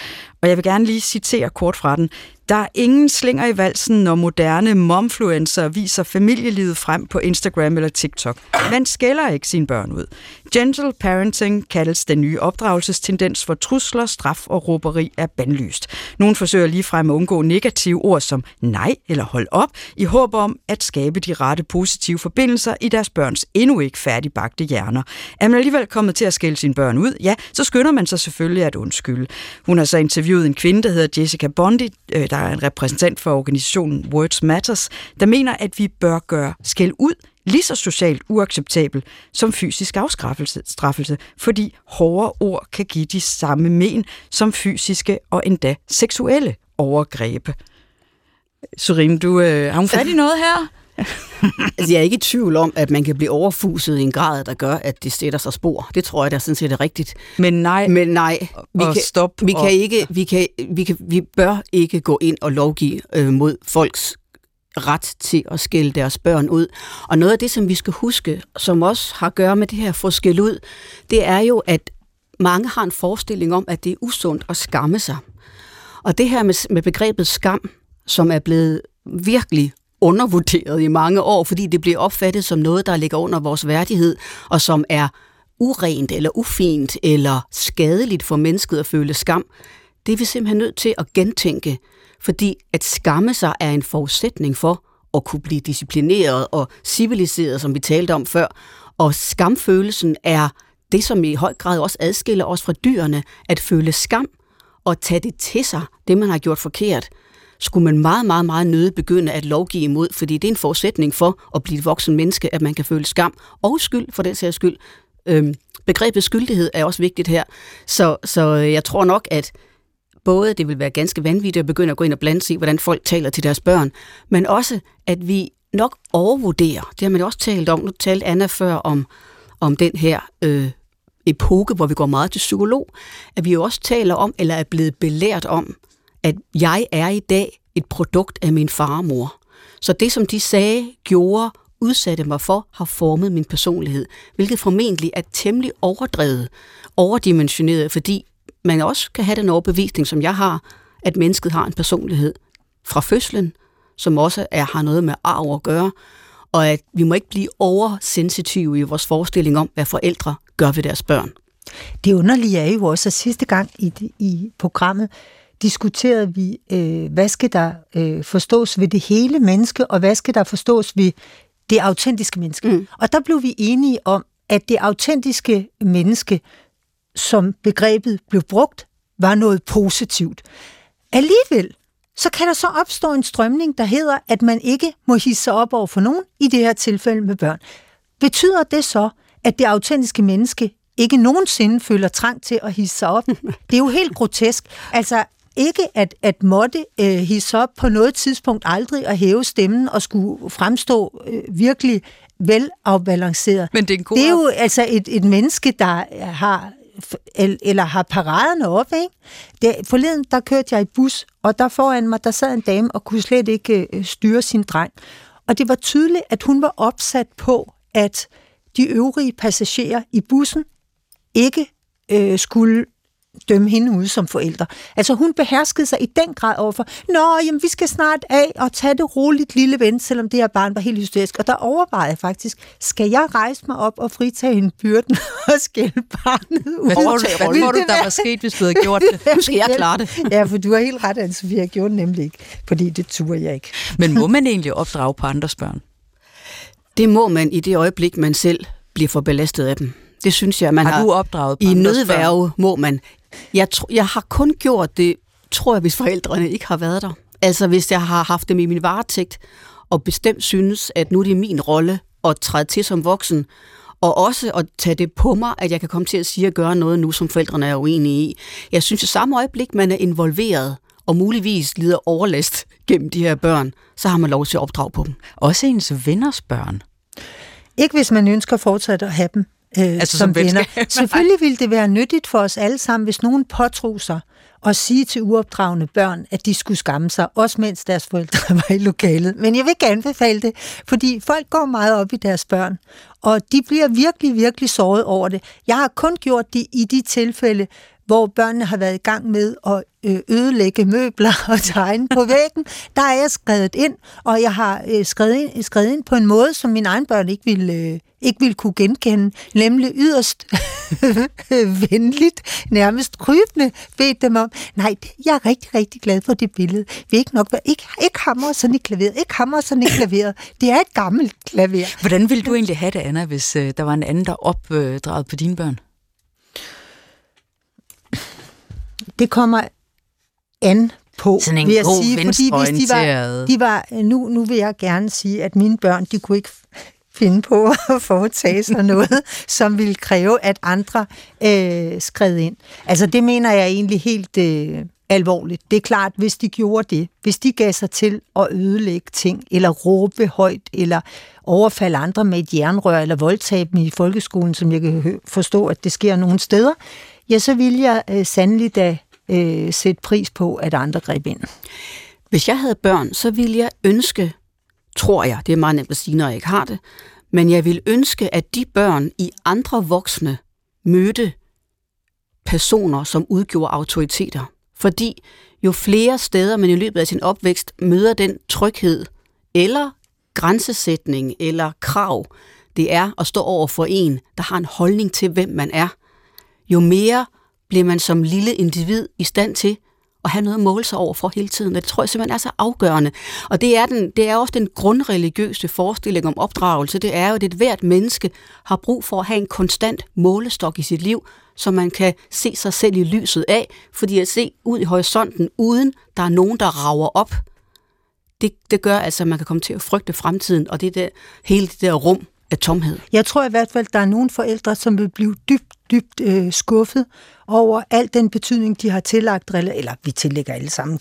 Og jeg vil gerne lige citere kort fra den. Der er ingen slinger i valsen, når moderne momfluencer viser familielivet frem på Instagram eller TikTok. Man skælder ikke sine børn ud. Gentle parenting kaldes den nye opdragelsestendens, hvor trusler, straf og råberi er bandlyst. Nogle forsøger ligefrem at undgå negative ord som nej eller hold op, i håb om at skabe de rette positive forbindelser i deres børns endnu ikke færdigbagte hjerner. Er man alligevel kommet til at skælde sine børn ud, ja, så skynder man sig selvfølgelig at undskylde. Hun har så interviewet en kvinde, der hedder Jessica Bondi, øh, der er en repræsentant for organisationen Words Matters, der mener, at vi bør gøre skæld ud lige så socialt uacceptabel som fysisk afstraffelse, fordi hårde ord kan give de samme men som fysiske og endda seksuelle overgreb. Surim, du øh, har hun fat i noget her? altså, jeg er ikke i tvivl om, at man kan blive overfuset i en grad, der gør, at det sætter sig spor. Det tror jeg, der sådan set er rigtigt. Men nej, Men nej vi og kan, stop. Vi, kan og... ikke, vi, kan, vi, kan, vi bør ikke gå ind og lovgive øh, mod folks ret til at skælde deres børn ud. Og noget af det, som vi skal huske, som også har at gøre med det her for skæld ud, det er jo, at mange har en forestilling om, at det er usundt at skamme sig. Og det her med, med begrebet skam, som er blevet virkelig undervurderet i mange år, fordi det bliver opfattet som noget, der ligger under vores værdighed, og som er urent eller ufint eller skadeligt for mennesket at føle skam. Det er vi simpelthen nødt til at gentænke, fordi at skamme sig er en forudsætning for at kunne blive disciplineret og civiliseret, som vi talte om før. Og skamfølelsen er det, som i høj grad også adskiller os fra dyrene, at føle skam og tage det til sig, det man har gjort forkert – skulle man meget, meget, meget nøde begynde at lovgive imod, fordi det er en forudsætning for at blive et voksen menneske, at man kan føle skam og skyld for den sags skyld. Øhm, begrebet skyldighed er også vigtigt her. Så, så jeg tror nok, at både det vil være ganske vanvittigt at begynde at gå ind og blande sig i, hvordan folk taler til deres børn, men også, at vi nok overvurderer, det har man jo også talt om, nu talte Anna før om, om den her øh, epoke, hvor vi går meget til psykolog, at vi jo også taler om, eller er blevet belært om, at jeg er i dag et produkt af min farmor. Så det, som de sagde, gjorde, udsatte mig for, har formet min personlighed, hvilket formentlig er temmelig overdrevet, overdimensioneret, fordi man også kan have den overbevisning, som jeg har, at mennesket har en personlighed fra fødslen, som også er, har noget med arv at gøre, og at vi må ikke blive oversensitive i vores forestilling om, hvad forældre gør ved deres børn. Det underlige er jo også, at sidste gang i, i programmet diskuterede vi, øh, hvad skal der øh, forstås ved det hele menneske, og hvad skal der forstås ved det autentiske menneske. Mm. Og der blev vi enige om, at det autentiske menneske, som begrebet blev brugt, var noget positivt. Alligevel, så kan der så opstå en strømning, der hedder, at man ikke må hisse op over for nogen, i det her tilfælde med børn. Betyder det så, at det autentiske menneske ikke nogensinde føler trang til at hisse sig op? Det er jo helt grotesk. Altså, ikke at, at måtte øh, hisse op på noget tidspunkt aldrig at hæve stemmen og skulle fremstå øh, virkelig velafbalanceret. Men det er, en det er jo altså et, et menneske, der har eller har paraderne op, ikke? Det, forleden, der kørte jeg i bus, og der foran mig, der sad en dame og kunne slet ikke øh, styre sin dreng. Og det var tydeligt, at hun var opsat på, at de øvrige passagerer i bussen ikke øh, skulle dømme hende ud som forældre. Altså hun beherskede sig i den grad overfor, nå, jamen vi skal snart af og tage det roligt, lille ven, selvom det her barn var helt hysterisk. Og der overvejede jeg faktisk, skal jeg rejse mig op og fritage hende byrden og skælde barnet ud? Hvad tror du, hvad tror du der var sket, hvis du havde gjort det? Nu skal jeg klare det. ja, for du har helt ret, Anne-Sophie, jeg gjorde det nemlig ikke, fordi det turde jeg ikke. Men må man egentlig opdrage på andres børn? Det må man i det øjeblik, man selv bliver for belastet af dem. Det synes jeg, man har, har du opdraget I nødværve må man. Jeg, tr- jeg har kun gjort det, tror jeg, hvis forældrene ikke har været der. Altså hvis jeg har haft dem i min varetægt, og bestemt synes, at nu er det min rolle at træde til som voksen, og også at tage det på mig, at jeg kan komme til at sige og gøre noget nu, som forældrene er uenige i. Jeg synes, at samme øjeblik, man er involveret, og muligvis lider overlast gennem de her børn, så har man lov til at opdrage på dem. Også ens venners børn. Ikke hvis man ønsker fortsat at have dem øh, altså, som, som venner. Selvfølgelig ville det være nyttigt for os alle sammen, hvis nogen påtrog sig at sige til uopdragende børn, at de skulle skamme sig, også mens deres forældre var i lokalet. Men jeg vil ikke anbefale det, fordi folk går meget op i deres børn, og de bliver virkelig, virkelig såret over det. Jeg har kun gjort det i de tilfælde, hvor børnene har været i gang med at øh, ødelægge møbler og tegne på væggen, der er jeg skrevet ind, og jeg har øh, skrevet, ind, skrevet ind på en måde, som mine egne børn ikke ville, øh, ikke ville kunne genkende, nemlig yderst venligt, nærmest krybende, bedt dem om, nej, jeg er rigtig, rigtig glad for det billede. Vi ikke nok være, ikke, ikke hammer sådan i klaveret, ikke hammer sådan i klaveret. Det er et gammelt klaver. Hvordan ville du egentlig have det, Anna, hvis øh, der var en anden, der opdragede på dine børn? Det kommer an på, Sådan en vil jeg sige, fordi hvis de var, de var, nu, nu vil jeg gerne sige, at mine børn, de kunne ikke finde på at foretage sig noget, som ville kræve, at andre øh, skred ind. Altså det mener jeg egentlig helt øh, alvorligt. Det er klart, hvis de gjorde det, hvis de gav sig til at ødelægge ting, eller råbe højt, eller overfalde andre med et jernrør, eller voldtage dem i folkeskolen, som jeg kan forstå, at det sker nogle steder, ja, så vil jeg øh, sandelig da øh, sætte pris på, at andre greb ind. Hvis jeg havde børn, så ville jeg ønske, tror jeg, det er meget nemt at sige, når jeg ikke har det, men jeg vil ønske, at de børn i andre voksne mødte personer, som udgjorde autoriteter. Fordi jo flere steder man i løbet af sin opvækst møder den tryghed eller grænsesætning eller krav, det er at stå over for en, der har en holdning til, hvem man er, jo mere bliver man som lille individ i stand til at have noget at måle sig over for hele tiden. Det tror jeg simpelthen er så afgørende. Og det er, den, det er også den grundreligiøse forestilling om opdragelse. Det er jo, at et hvert menneske har brug for at have en konstant målestok i sit liv, så man kan se sig selv i lyset af, fordi at se ud i horisonten, uden der er nogen, der rager op, det, det gør altså, at man kan komme til at frygte fremtiden, og det der, hele det der rum, af tomhed. Jeg tror i hvert fald, der er nogle forældre, som vil blive dybt, dybt øh, skuffet over al den betydning, de har tillagt, eller vi tillægger alle sammen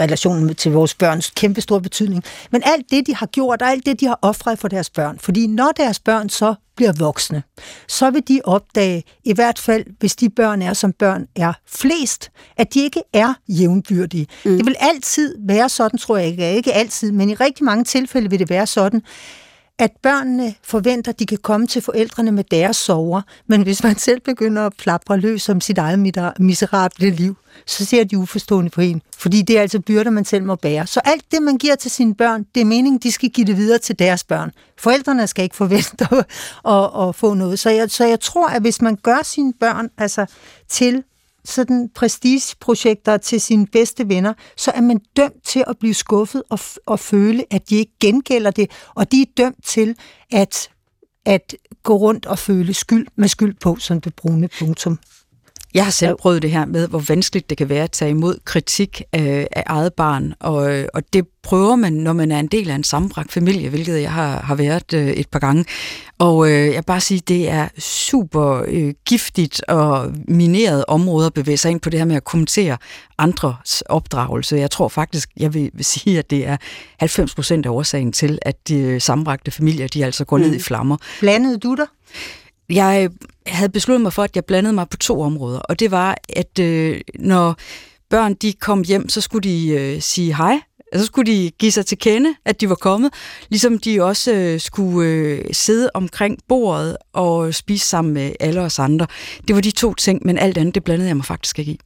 relationen til vores børns kæmpe stor betydning, men alt det, de har gjort, og alt det, de har offret for deres børn. Fordi når deres børn så bliver voksne, så vil de opdage, i hvert fald hvis de børn er, som børn er flest, at de ikke er jævnbyrdige. Mm. Det vil altid være sådan, tror jeg ikke, ikke altid, men i rigtig mange tilfælde vil det være sådan, at børnene forventer, at de kan komme til forældrene med deres sover, men hvis man selv begynder at plapre løs om sit eget miserable liv, så ser de uforstående på en, fordi det er altså byrder, man selv må bære. Så alt det, man giver til sine børn, det er meningen, de skal give det videre til deres børn. Forældrene skal ikke forvente at, at, at få noget. Så jeg, så jeg tror, at hvis man gør sine børn altså, til sådan prestigeprojekter til sine bedste venner, så er man dømt til at blive skuffet og, og føle, at de ikke gengælder det, og de er dømt til at, at gå rundt og føle skyld med skyld på, som det brune punktum. Jeg har selv prøvet det her med, hvor vanskeligt det kan være at tage imod kritik af, af eget barn, og, og det prøver man, når man er en del af en sammenbragt familie, hvilket jeg har, har været øh, et par gange. Og øh, jeg bare sige, det er super øh, giftigt og mineret område at bevæge sig ind på det her med at kommentere andres opdragelse. Jeg tror faktisk, jeg vil, vil sige, at det er 90 procent af årsagen til, at de sammenbragte familier, de altså går mm. ned i flammer. Blandede du dig? Jeg havde besluttet mig for, at jeg blandede mig på to områder, og det var, at øh, når børn de kom hjem, så skulle de øh, sige hej, så skulle de give sig til kende, at de var kommet, ligesom de også øh, skulle øh, sidde omkring bordet og spise sammen med alle os andre. Det var de to ting, men alt andet, det blandede jeg mig faktisk ikke i.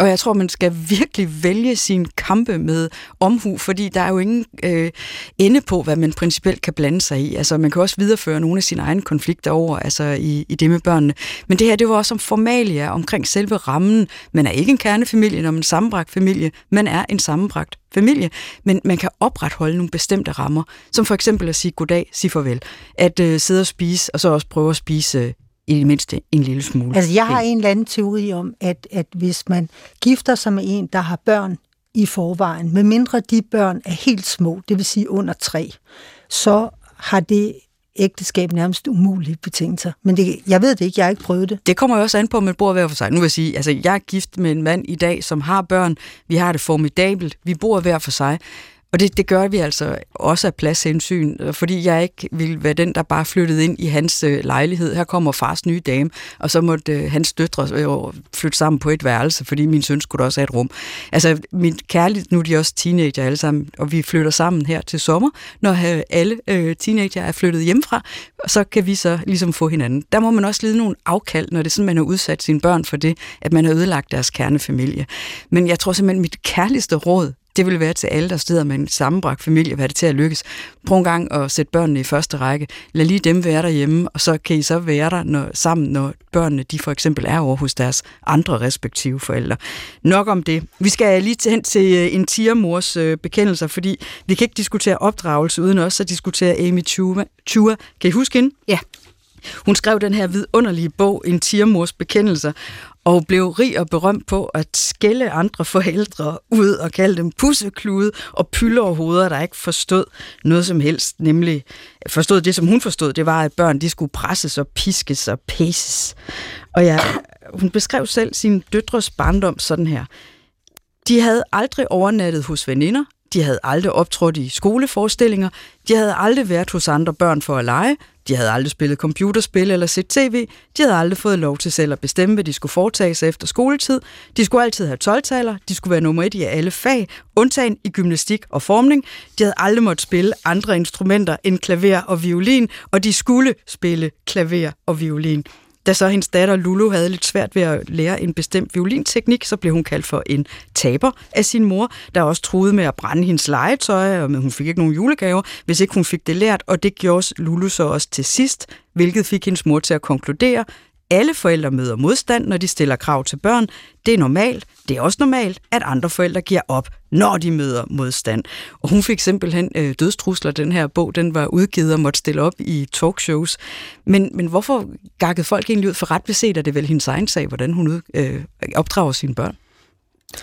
Og jeg tror, man skal virkelig vælge sin kampe med omhu, fordi der er jo ingen øh, ende på, hvad man principielt kan blande sig i. Altså, man kan også videreføre nogle af sine egne konflikter over altså, i, i det med børnene. Men det her, det var også om formalia, omkring selve rammen. Man er ikke en kernefamilie, når man er en sammenbragt familie. Man er en sammenbragt familie, men man kan opretholde nogle bestemte rammer, som for eksempel at sige goddag, sige farvel, at øh, sidde og spise, og så også prøve at spise øh, i det mindste en lille smule. Altså, jeg har en eller anden teori om, at, at hvis man gifter sig med en, der har børn i forvejen, medmindre de børn er helt små, det vil sige under tre, så har det ægteskab nærmest umulige betingelser. Men det, jeg ved det ikke, jeg har ikke prøvet det. Det kommer jo også an på, om man bor hver for sig. Nu vil jeg sige, altså jeg er gift med en mand i dag, som har børn. Vi har det formidabelt. Vi bor hver for sig. Og det, det gør vi altså også af pladshensyn, fordi jeg ikke vil være den, der bare flyttede ind i hans øh, lejlighed. Her kommer fars nye dame, og så måtte øh, hans døtre øh, flytte sammen på et værelse, fordi min søn skulle også have et rum. Altså, min kærlighed, nu er de også teenager alle sammen, og vi flytter sammen her til sommer, når øh, alle øh, teenager er flyttet hjemmefra, og så kan vi så ligesom få hinanden. Der må man også lide nogle afkald, når det er sådan, man har udsat sine børn for det, at man har ødelagt deres kernefamilie. Men jeg tror simpelthen, mit kærligste råd det vil være til alle, der sidder med en sammenbragt familie, hvad det til at lykkes. Prøv en gang at sætte børnene i første række. Lad lige dem være derhjemme, og så kan I så være der når, sammen, når børnene de for eksempel er over hos deres andre respektive forældre. Nok om det. Vi skal lige hen til øh, en tiermors øh, bekendelser, fordi vi kan ikke diskutere opdragelse uden også at diskutere Amy. Chua. Kan I huske hende? Ja. Hun skrev den her vidunderlige bog, En tiermors bekendelser, og blev rig og berømt på at skælde andre forældre ud og kalde dem pusseklude og pylderhoveder, der ikke forstod noget som helst, nemlig forstod det, som hun forstod, det var, at børn de skulle presses og piskes og pæses. Og ja, hun beskrev selv sin døtres barndom sådan her. De havde aldrig overnattet hos veninder, de havde aldrig optrådt i skoleforestillinger, de havde aldrig været hos andre børn for at lege, de havde aldrig spillet computerspil eller set tv. De havde aldrig fået lov til selv at bestemme, hvad de skulle foretage sig efter skoletid. De skulle altid have 12 -taler. De skulle være nummer et i alle fag, undtagen i gymnastik og formning. De havde aldrig måttet spille andre instrumenter end klaver og violin, og de skulle spille klaver og violin. Da så hendes datter Lulu havde lidt svært ved at lære en bestemt violinteknik, så blev hun kaldt for en taber af sin mor, der også troede med at brænde hendes legetøj, og hun fik ikke nogen julegaver, hvis ikke hun fik det lært, og det gjorde Lulu så også til sidst, hvilket fik hendes mor til at konkludere, alle forældre møder modstand, når de stiller krav til børn. Det er normalt. Det er også normalt, at andre forældre giver op, når de møder modstand. Og hun fik simpelthen øh, dødstrusler. Den her bog, den var udgivet og måtte stille op i talkshows. Men, men hvorfor gakkede folk egentlig ud for ret beset, at det vel hendes egen sag, hvordan hun øh, opdrager sine børn?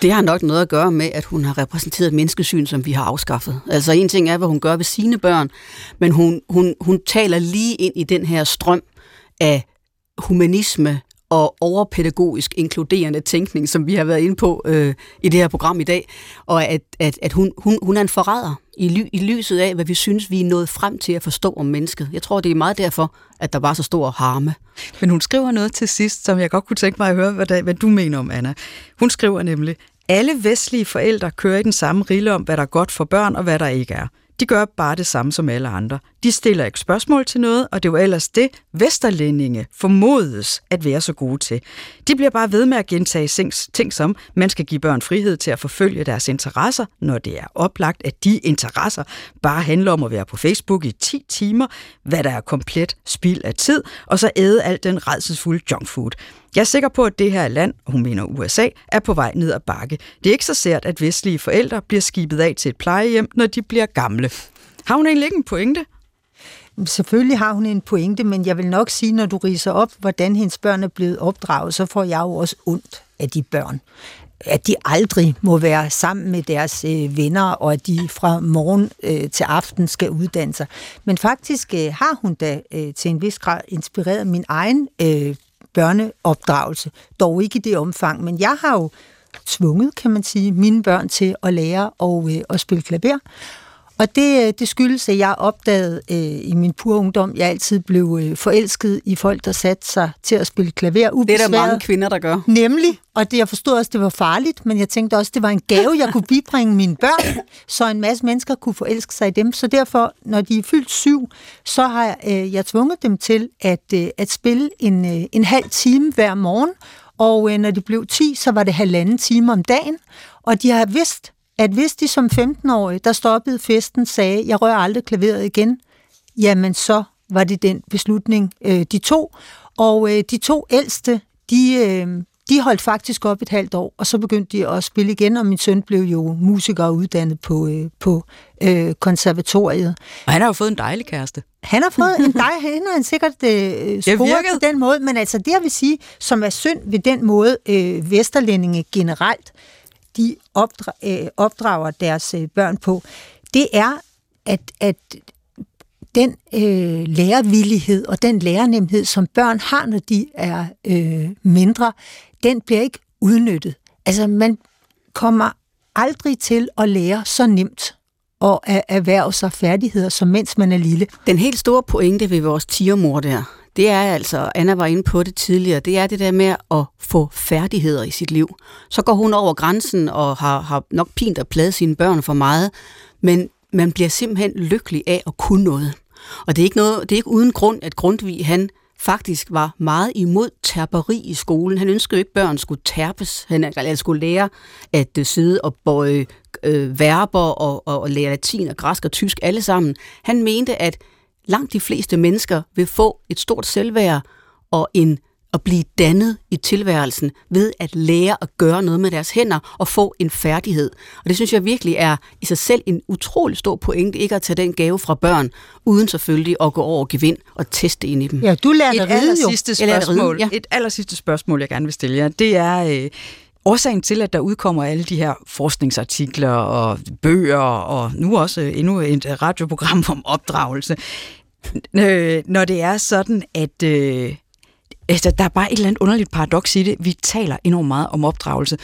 Det har nok noget at gøre med, at hun har repræsenteret et menneskesyn, som vi har afskaffet. Altså en ting er, hvad hun gør ved sine børn, men hun, hun, hun taler lige ind i den her strøm af humanisme og overpædagogisk inkluderende tænkning, som vi har været inde på øh, i det her program i dag, og at, at, at hun, hun, hun er en forræder i, ly, i lyset af, hvad vi synes, vi er nået frem til at forstå om mennesket. Jeg tror, det er meget derfor, at der var så stor harme. Men hun skriver noget til sidst, som jeg godt kunne tænke mig at høre, hvad, hvad du mener om, Anna. Hun skriver nemlig, alle vestlige forældre kører i den samme rille om, hvad der er godt for børn og hvad der ikke er. De gør bare det samme som alle andre. De stiller ikke spørgsmål til noget, og det var ellers det, vesterlændinge formodes at være så gode til. De bliver bare ved med at gentage ting som, man skal give børn frihed til at forfølge deres interesser, når det er oplagt, at de interesser bare handler om at være på Facebook i 10 timer, hvad der er komplet spild af tid, og så æde alt den redselsfulde junkfood. Jeg er sikker på, at det her land, hun mener USA, er på vej ned ad bakke. Det er ikke så sært, at vestlige forældre bliver skibet af til et plejehjem, når de bliver gamle. Har hun egentlig ikke en pointe? Selvfølgelig har hun en pointe, men jeg vil nok sige, når du riser op, hvordan hendes børn er blevet opdraget, så får jeg jo også ondt af de børn. At de aldrig må være sammen med deres øh, venner, og at de fra morgen øh, til aften skal uddanne sig. Men faktisk øh, har hun da øh, til en vis grad inspireret min egen øh, børneopdragelse. Dog ikke i det omfang, men jeg har jo tvunget, kan man sige, mine børn til at lære og, øh, at spille klaver. Og det, øh, det skyldes, at jeg opdagede øh, i min pure ungdom, jeg altid blev øh, forelsket i folk, der satte sig til at spille klaver ubesværet. Det er der mange kvinder, der gør. Nemlig, og det, jeg forstod også, det var farligt, men jeg tænkte også, det var en gave, jeg kunne bibringe mine børn, så en masse mennesker kunne forelske sig i dem. Så derfor, når de er fyldt syv, så har jeg, øh, jeg tvunget dem til at, øh, at spille en, øh, en halv time hver morgen, og øh, når de blev 10, så var det halvanden time om dagen, og de har vidst, at hvis de som 15-årige, der stoppede festen, sagde, jeg rører aldrig klaveret igen, jamen så var det den beslutning, øh, de tog. Og øh, de to ældste, de, øh, de holdt faktisk op et halvt år, og så begyndte de at spille igen, og min søn blev jo musiker og uddannet på, øh, på øh, konservatoriet. Og han har jo fået en dejlig kæreste. Han har fået en dejlig, han har han sikkert øh, sporet på den måde, men altså det jeg vil sige, som er synd ved den måde, øh, Vesterlændinge generelt de opdra- øh, opdrager deres øh, børn på, det er, at, at den øh, lærervillighed og den lærernemhed, som børn har, når de er øh, mindre, den bliver ikke udnyttet. Altså, man kommer aldrig til at lære så nemt og erhverve sig færdigheder, som mens man er lille. Den helt store pointe ved vores tiermor der, det er altså, Anna var inde på det tidligere, det er det der med at få færdigheder i sit liv. Så går hun over grænsen og har, har nok pint og pladet sine børn for meget, men man bliver simpelthen lykkelig af at kunne noget. Og det er ikke, noget, det er ikke uden grund, at Grundtvig han faktisk var meget imod terperi i skolen. Han ønskede ikke, at børn skulle terpes. Han altså skulle lære at øh, sidde og bøje øh, verber og, og, og lære latin og græsk og tysk alle sammen. Han mente, at langt de fleste mennesker vil få et stort selvværd og en at blive dannet i tilværelsen ved at lære at gøre noget med deres hænder og få en færdighed. Og det synes jeg virkelig er i sig selv en utrolig stor pointe, ikke at tage den gave fra børn, uden selvfølgelig at gå over og gevind og teste ind i dem. Ja, du lærte et aller sidste spørgsmål, ja. Et aller sidste spørgsmål, jeg gerne vil stille jer, det er... Øh, Årsagen til, at der udkommer alle de her forskningsartikler og bøger, og nu også endnu et radioprogram om opdragelse, øh, når det er sådan, at øh, altså, der er bare et eller andet underligt paradoks i det. Vi taler enormt meget om opdragelse,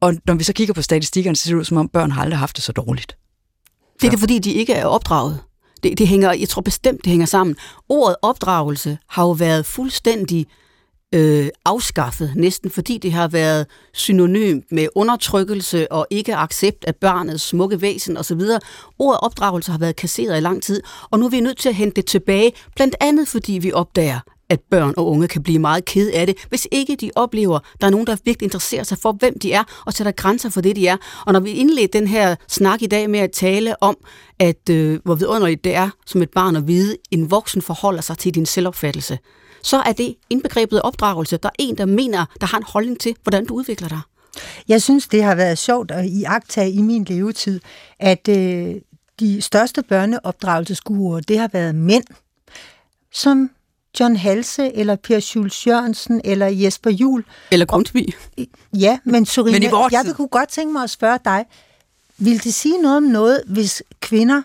og når vi så kigger på statistikkerne, så ser det ud som om, børn har aldrig haft det så dårligt. Det er det, fordi de ikke er opdraget. Det, det hænger, jeg tror bestemt, det hænger sammen. Ordet opdragelse har jo været fuldstændig øh, afskaffet, næsten fordi det har været synonym med undertrykkelse og ikke accept af barnets smukke væsen osv. Ordet opdragelse har været kasseret i lang tid, og nu er vi nødt til at hente det tilbage, blandt andet fordi vi opdager, at børn og unge kan blive meget ked af det, hvis ikke de oplever, at der er nogen, der virkelig interesserer sig for, hvem de er, og sætter grænser for det, de er. Og når vi indledte den her snak i dag med at tale om, at øh, hvor vidunderligt det er som et barn at vide, en voksen forholder sig til din selvopfattelse, så er det indbegrebet opdragelse. Der er en, der mener, der har en holdning til, hvordan du udvikler dig. Jeg synes, det har været sjovt at iagtage i min levetid, at øh, de største børneopdragelsesguruer, det har været mænd, som John Halse, eller Per Schulz Jørgensen, eller Jesper Jul. Eller Grundtvig. Ja, men Sorine, Men jeg tid. kunne godt tænke mig at spørge dig, vil det sige noget om noget, hvis kvinder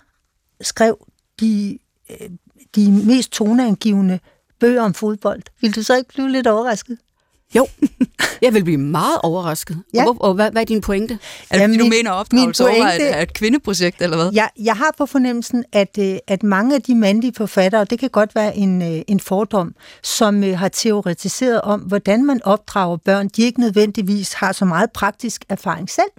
skrev de, øh, de mest toneangivende bøger om fodbold? Vil du så ikke blive lidt overrasket? Jo, jeg vil blive meget overrasket. Ja. Og, hvor, og hvad, hvad er din pointe? Er det, fordi Jamen, du min- mener, at opdragelse min over pointe- er et kvindeprojekt, eller hvad? Jeg, jeg har på fornemmelsen, at, øh, at mange af de mandlige forfattere, det kan godt være en, øh, en fordom, som øh, har teoretiseret om, hvordan man opdrager børn, de ikke nødvendigvis har så meget praktisk erfaring selv.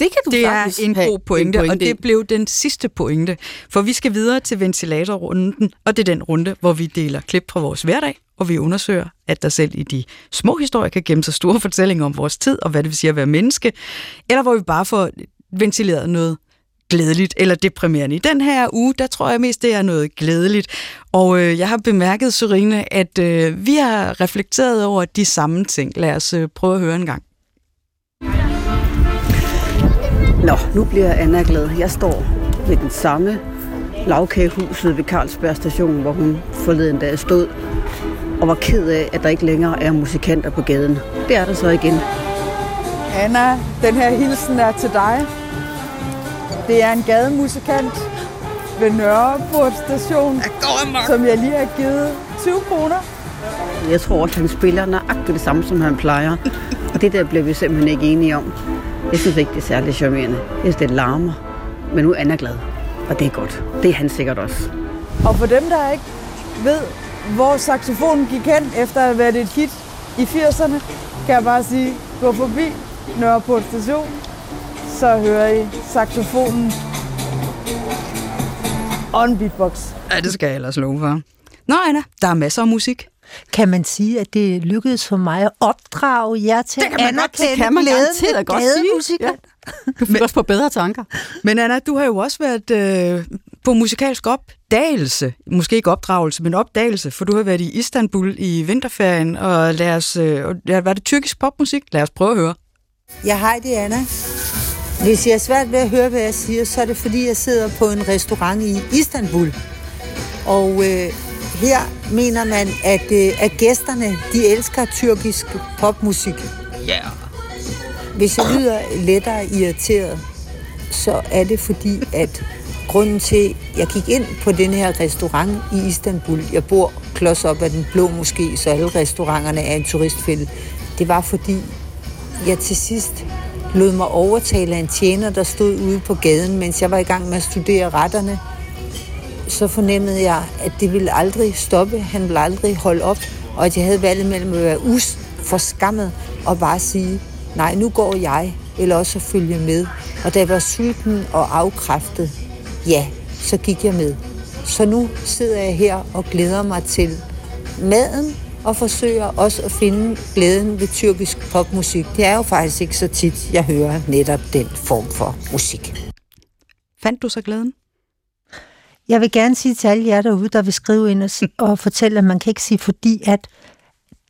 Det kan du Det er faktisk en have god pointe, en og i. det blev den sidste pointe. For vi skal videre til ventilatorrunden, og det er den runde, hvor vi deler klip fra vores hverdag, og vi undersøger, at der selv i de små historier kan gemme sig store fortællinger om vores tid, og hvad det vil sige at være menneske, eller hvor vi bare får ventileret noget glædeligt eller deprimerende. I den her uge, der tror jeg mest, det er noget glædeligt. Og øh, jeg har bemærket, Sorine, at øh, vi har reflekteret over de samme ting. Lad os øh, prøve at høre en gang. Nå, nu bliver Anna glad. Jeg står ved den samme lavkagehuset ved Carlsberg station, hvor hun forleden dag stod og var ked af, at der ikke længere er musikanter på gaden. Det er der så igen. Anna, den her hilsen er til dig. Det er en gademusikant ved Nørreport station, som jeg lige har givet 20 kroner. Jeg tror også, han spiller nøjagtigt det samme, som han plejer. Og det der bliver vi simpelthen ikke enige om. Jeg synes ikke, det er særlig charmerende. Jeg synes, det larmer. Men nu er Anna glad. Og det er godt. Det er han sikkert også. Og for dem, der ikke ved, hvor saxofonen gik hen efter at have været et hit i 80'erne, kan jeg bare sige, gå forbi Nørreport station, så hører I saxofonen on beatbox. Ja, det skal jeg ellers love for. Nå, Anna, der er masser af musik. Kan man sige, at det lykkedes for mig at opdrage jer til Det kan man godt- det anerkende kan man glæden ved godt sige. gademusikanter? Du fik også på bedre tanker. Men Anna, du har jo også været øh, på musikalsk opdagelse. Måske ikke opdragelse, men opdagelse, for du har været i Istanbul i vinterferien, og lad os, øh, og ja, var det tyrkisk popmusik? Lad os prøve at høre. Ja, hej, det er Anna. Hvis jeg er svært ved at høre, hvad jeg siger, så er det fordi, jeg sidder på en restaurant i Istanbul. Og øh, her mener man, at, øh, at gæsterne, de elsker tyrkisk popmusik. Ja. Yeah. Hvis jeg lyder lettere irriteret, så er det fordi, at grunden til, at jeg gik ind på den her restaurant i Istanbul, jeg bor klods op af den blå moské, så alle restauranterne er en turistfælde, det var fordi, jeg til sidst lod mig overtale af en tjener, der stod ude på gaden, mens jeg var i gang med at studere retterne. Så fornemmede jeg, at det ville aldrig stoppe, han ville aldrig holde op, og at jeg havde valget mellem at være us for skammet og bare sige, nej, nu går jeg, eller også at følge med. Og da jeg var sulten og afkræftet, ja, så gik jeg med. Så nu sidder jeg her og glæder mig til maden, og forsøger også at finde glæden ved tyrkisk popmusik. Det er jo faktisk ikke så tit, jeg hører netop den form for musik. Fandt du så glæden? Jeg vil gerne sige til alle jer derude, der vil skrive ind og, si- og fortælle, at man kan ikke sige fordi, at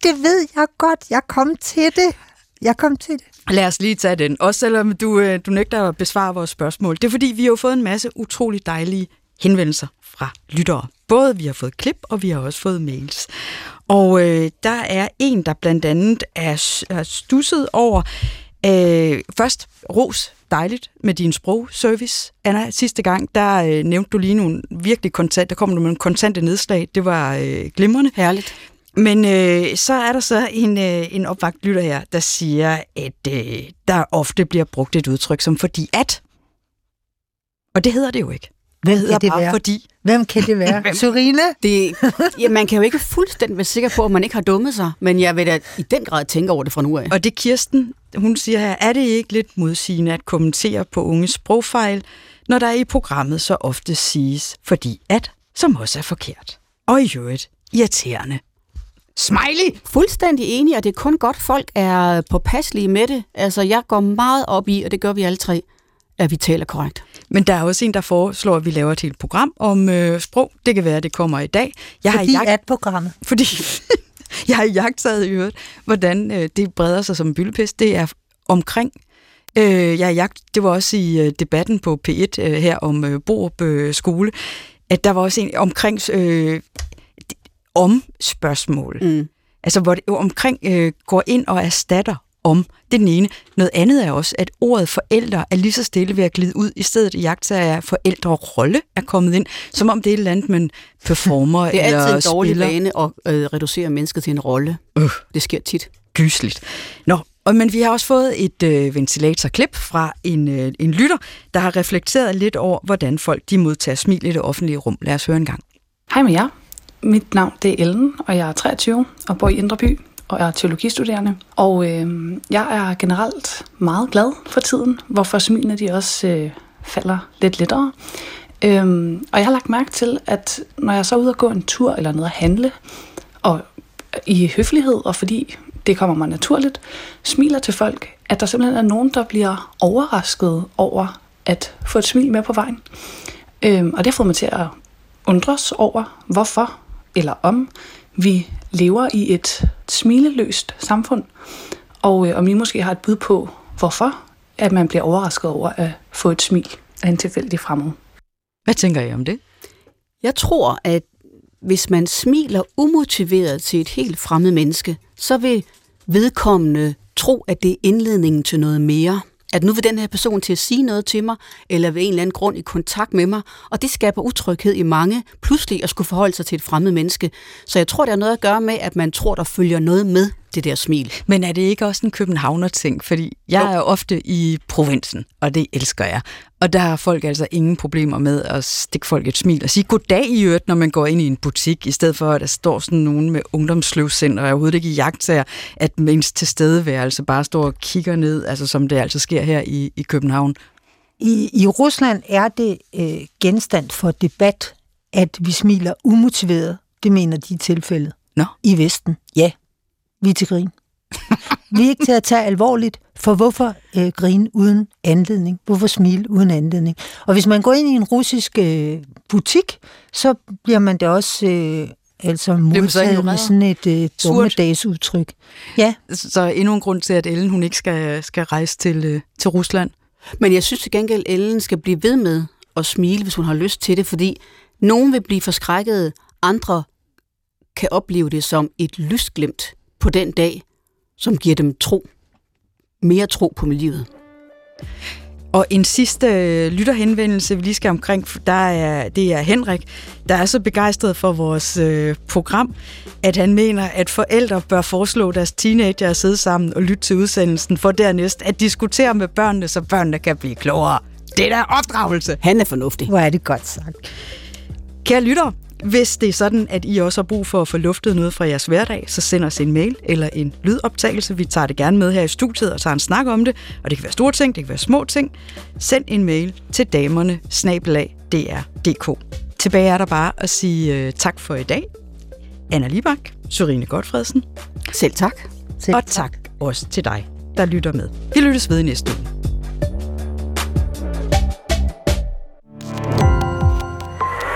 det ved jeg godt, jeg kom til det. Jeg kom til det. Lad os lige tage den. Også selvom du, øh, du nægter at besvare vores spørgsmål. Det er fordi, vi har fået en masse utrolig dejlige henvendelser fra lyttere. Både vi har fået klip, og vi har også fået mails. Og øh, der er en, der blandt andet er, s- er stusset over, øh, først ros, dejligt med din sprogservice. Anna, sidste gang, der øh, nævnte du lige nogle virkelig kontant, der kom du med nogle kontante nedslag. Det var øh, glimrende. Herligt. Men øh, så er der så en, øh, en opvagt lytter her, der siger, at øh, der ofte bliver brugt et udtryk som fordi at. Og det hedder det jo ikke. Hvem Det hedder kan det bare være? fordi. Hvem kan det være? Hvem? Surine? Det, ja, man kan jo ikke fuldstændig være sikker på, at man ikke har dummet sig, men jeg vil da i den grad tænke over det fra nu af. Og det er Kirsten, hun siger her, er det ikke lidt modsigende at kommentere på unges sprogfejl, når der i programmet så ofte siges fordi at, som også er forkert. Og i øvrigt irriterende. Smiley! Fuldstændig enig, og det er kun godt, folk er påpasselige med det. Altså, jeg går meget op i, og det gør vi alle tre, at vi taler korrekt. Men der er også en, der foreslår, at vi laver et helt program om øh, sprog. Det kan være, at det kommer i dag. Jeg Fordi har at programmet. fordi jeg har jagtet i øvrigt, hvordan øh, det breder sig som en byllepest. Det er omkring. Øh, jeg jagt, det var også i øh, debatten på P1 øh, her om øh, Borup øh, skole, at der var også en omkring øh, om-spørgsmål. Mm. Altså, hvor det omkring øh, går ind og erstatter om. Det er den ene. Noget andet er også, at ordet forældre er lige så stille ved at glide ud. I stedet i jagt er forældrerolle er kommet ind, som om det er et eller andet, man performer Det er eller altid en dårlig spiller. vane at øh, reducere mennesket til en rolle. Øh. Det sker tit. Gysligt. Nå, og, men vi har også fået et øh, ventilatorklip fra en, øh, en lytter, der har reflekteret lidt over, hvordan folk de modtager smil i det offentlige rum. Lad os høre en gang. Hej med jer. Mit navn det er Ellen, og jeg er 23 og bor i Indre By og er teologistuderende. Og øh, jeg er generelt meget glad for tiden, hvorfor smilene de også øh, falder lidt lettere. Øhm, og jeg har lagt mærke til, at når jeg så er ude og gå en tur eller noget at handle, og i høflighed, og fordi det kommer mig naturligt, smiler til folk, at der simpelthen er nogen, der bliver overrasket over at få et smil med på vejen. Øhm, og det har fået mig til at undres over, hvorfor eller om vi lever i et smileløst samfund, og øh, om I måske har et bud på, hvorfor at man bliver overrasket over at få et smil af en tilfældig fremmed. Hvad tænker I om det? Jeg tror, at hvis man smiler umotiveret til et helt fremmed menneske, så vil vedkommende tro, at det er indledningen til noget mere. At nu vil den her person til at sige noget til mig, eller ved en eller anden grund i kontakt med mig, og det skaber utryghed i mange, pludselig at skulle forholde sig til et fremmed menneske. Så jeg tror, det har noget at gøre med, at man tror, der følger noget med det der smil. Men er det ikke også en københavner-ting? Fordi jeg Jo. er ofte i provinsen, og det elsker jeg. Og der har folk altså ingen problemer med at stikke folk et smil og sige goddag i øvrigt, når man går ind i en butik, i stedet for at der står sådan nogen med ungdomsløvsind, og overhovedet ikke i jagttager, at ens tilstedeværelse bare står og kigger ned, altså som det altså sker her i, i København. I, I Rusland er det øh, genstand for debat, at vi smiler umotiveret. Det mener de i tilfældet. Nå. I Vesten, ja. Vi er til grin. vi er ikke til at tage alvorligt, for hvorfor øh, grine uden anledning? Hvorfor smile uden anledning? Og hvis man går ind i en russisk øh, butik, så bliver man da også øh, altså modtaget med sådan et øh, dommedagsudtryk. Ja, Så endnu en grund til, at Ellen hun ikke skal, skal rejse til, øh, til Rusland. Men jeg synes til gengæld, Ellen skal blive ved med at smile, hvis hun har lyst til det, fordi nogen vil blive forskrækket, andre kan opleve det som et lysglimt på den dag, som giver dem tro. Mere tro på livet. Og en sidste øh, lytterhenvendelse, vi lige skal omkring, der er, det er Henrik, der er så begejstret for vores øh, program, at han mener, at forældre bør foreslå deres teenager at sidde sammen og lytte til udsendelsen, for dernæst at diskutere med børnene, så børnene kan blive klogere. Det er da opdragelse. Han er fornuftig. hvor er det godt sagt. Kære lytter, hvis det er sådan, at I også har brug for at få luftet noget fra jeres hverdag, så send os en mail eller en lydoptagelse. Vi tager det gerne med her i studiet og tager en snak om det. Og det kan være store ting, det kan være små ting. Send en mail til damerne dr.dk. Tilbage er der bare at sige uh, tak for i dag. Anna Libak, Sorine Godfredsen, Selv tak. Selv og tak også til dig, der lytter med. Vi lyttes ved i næste uge.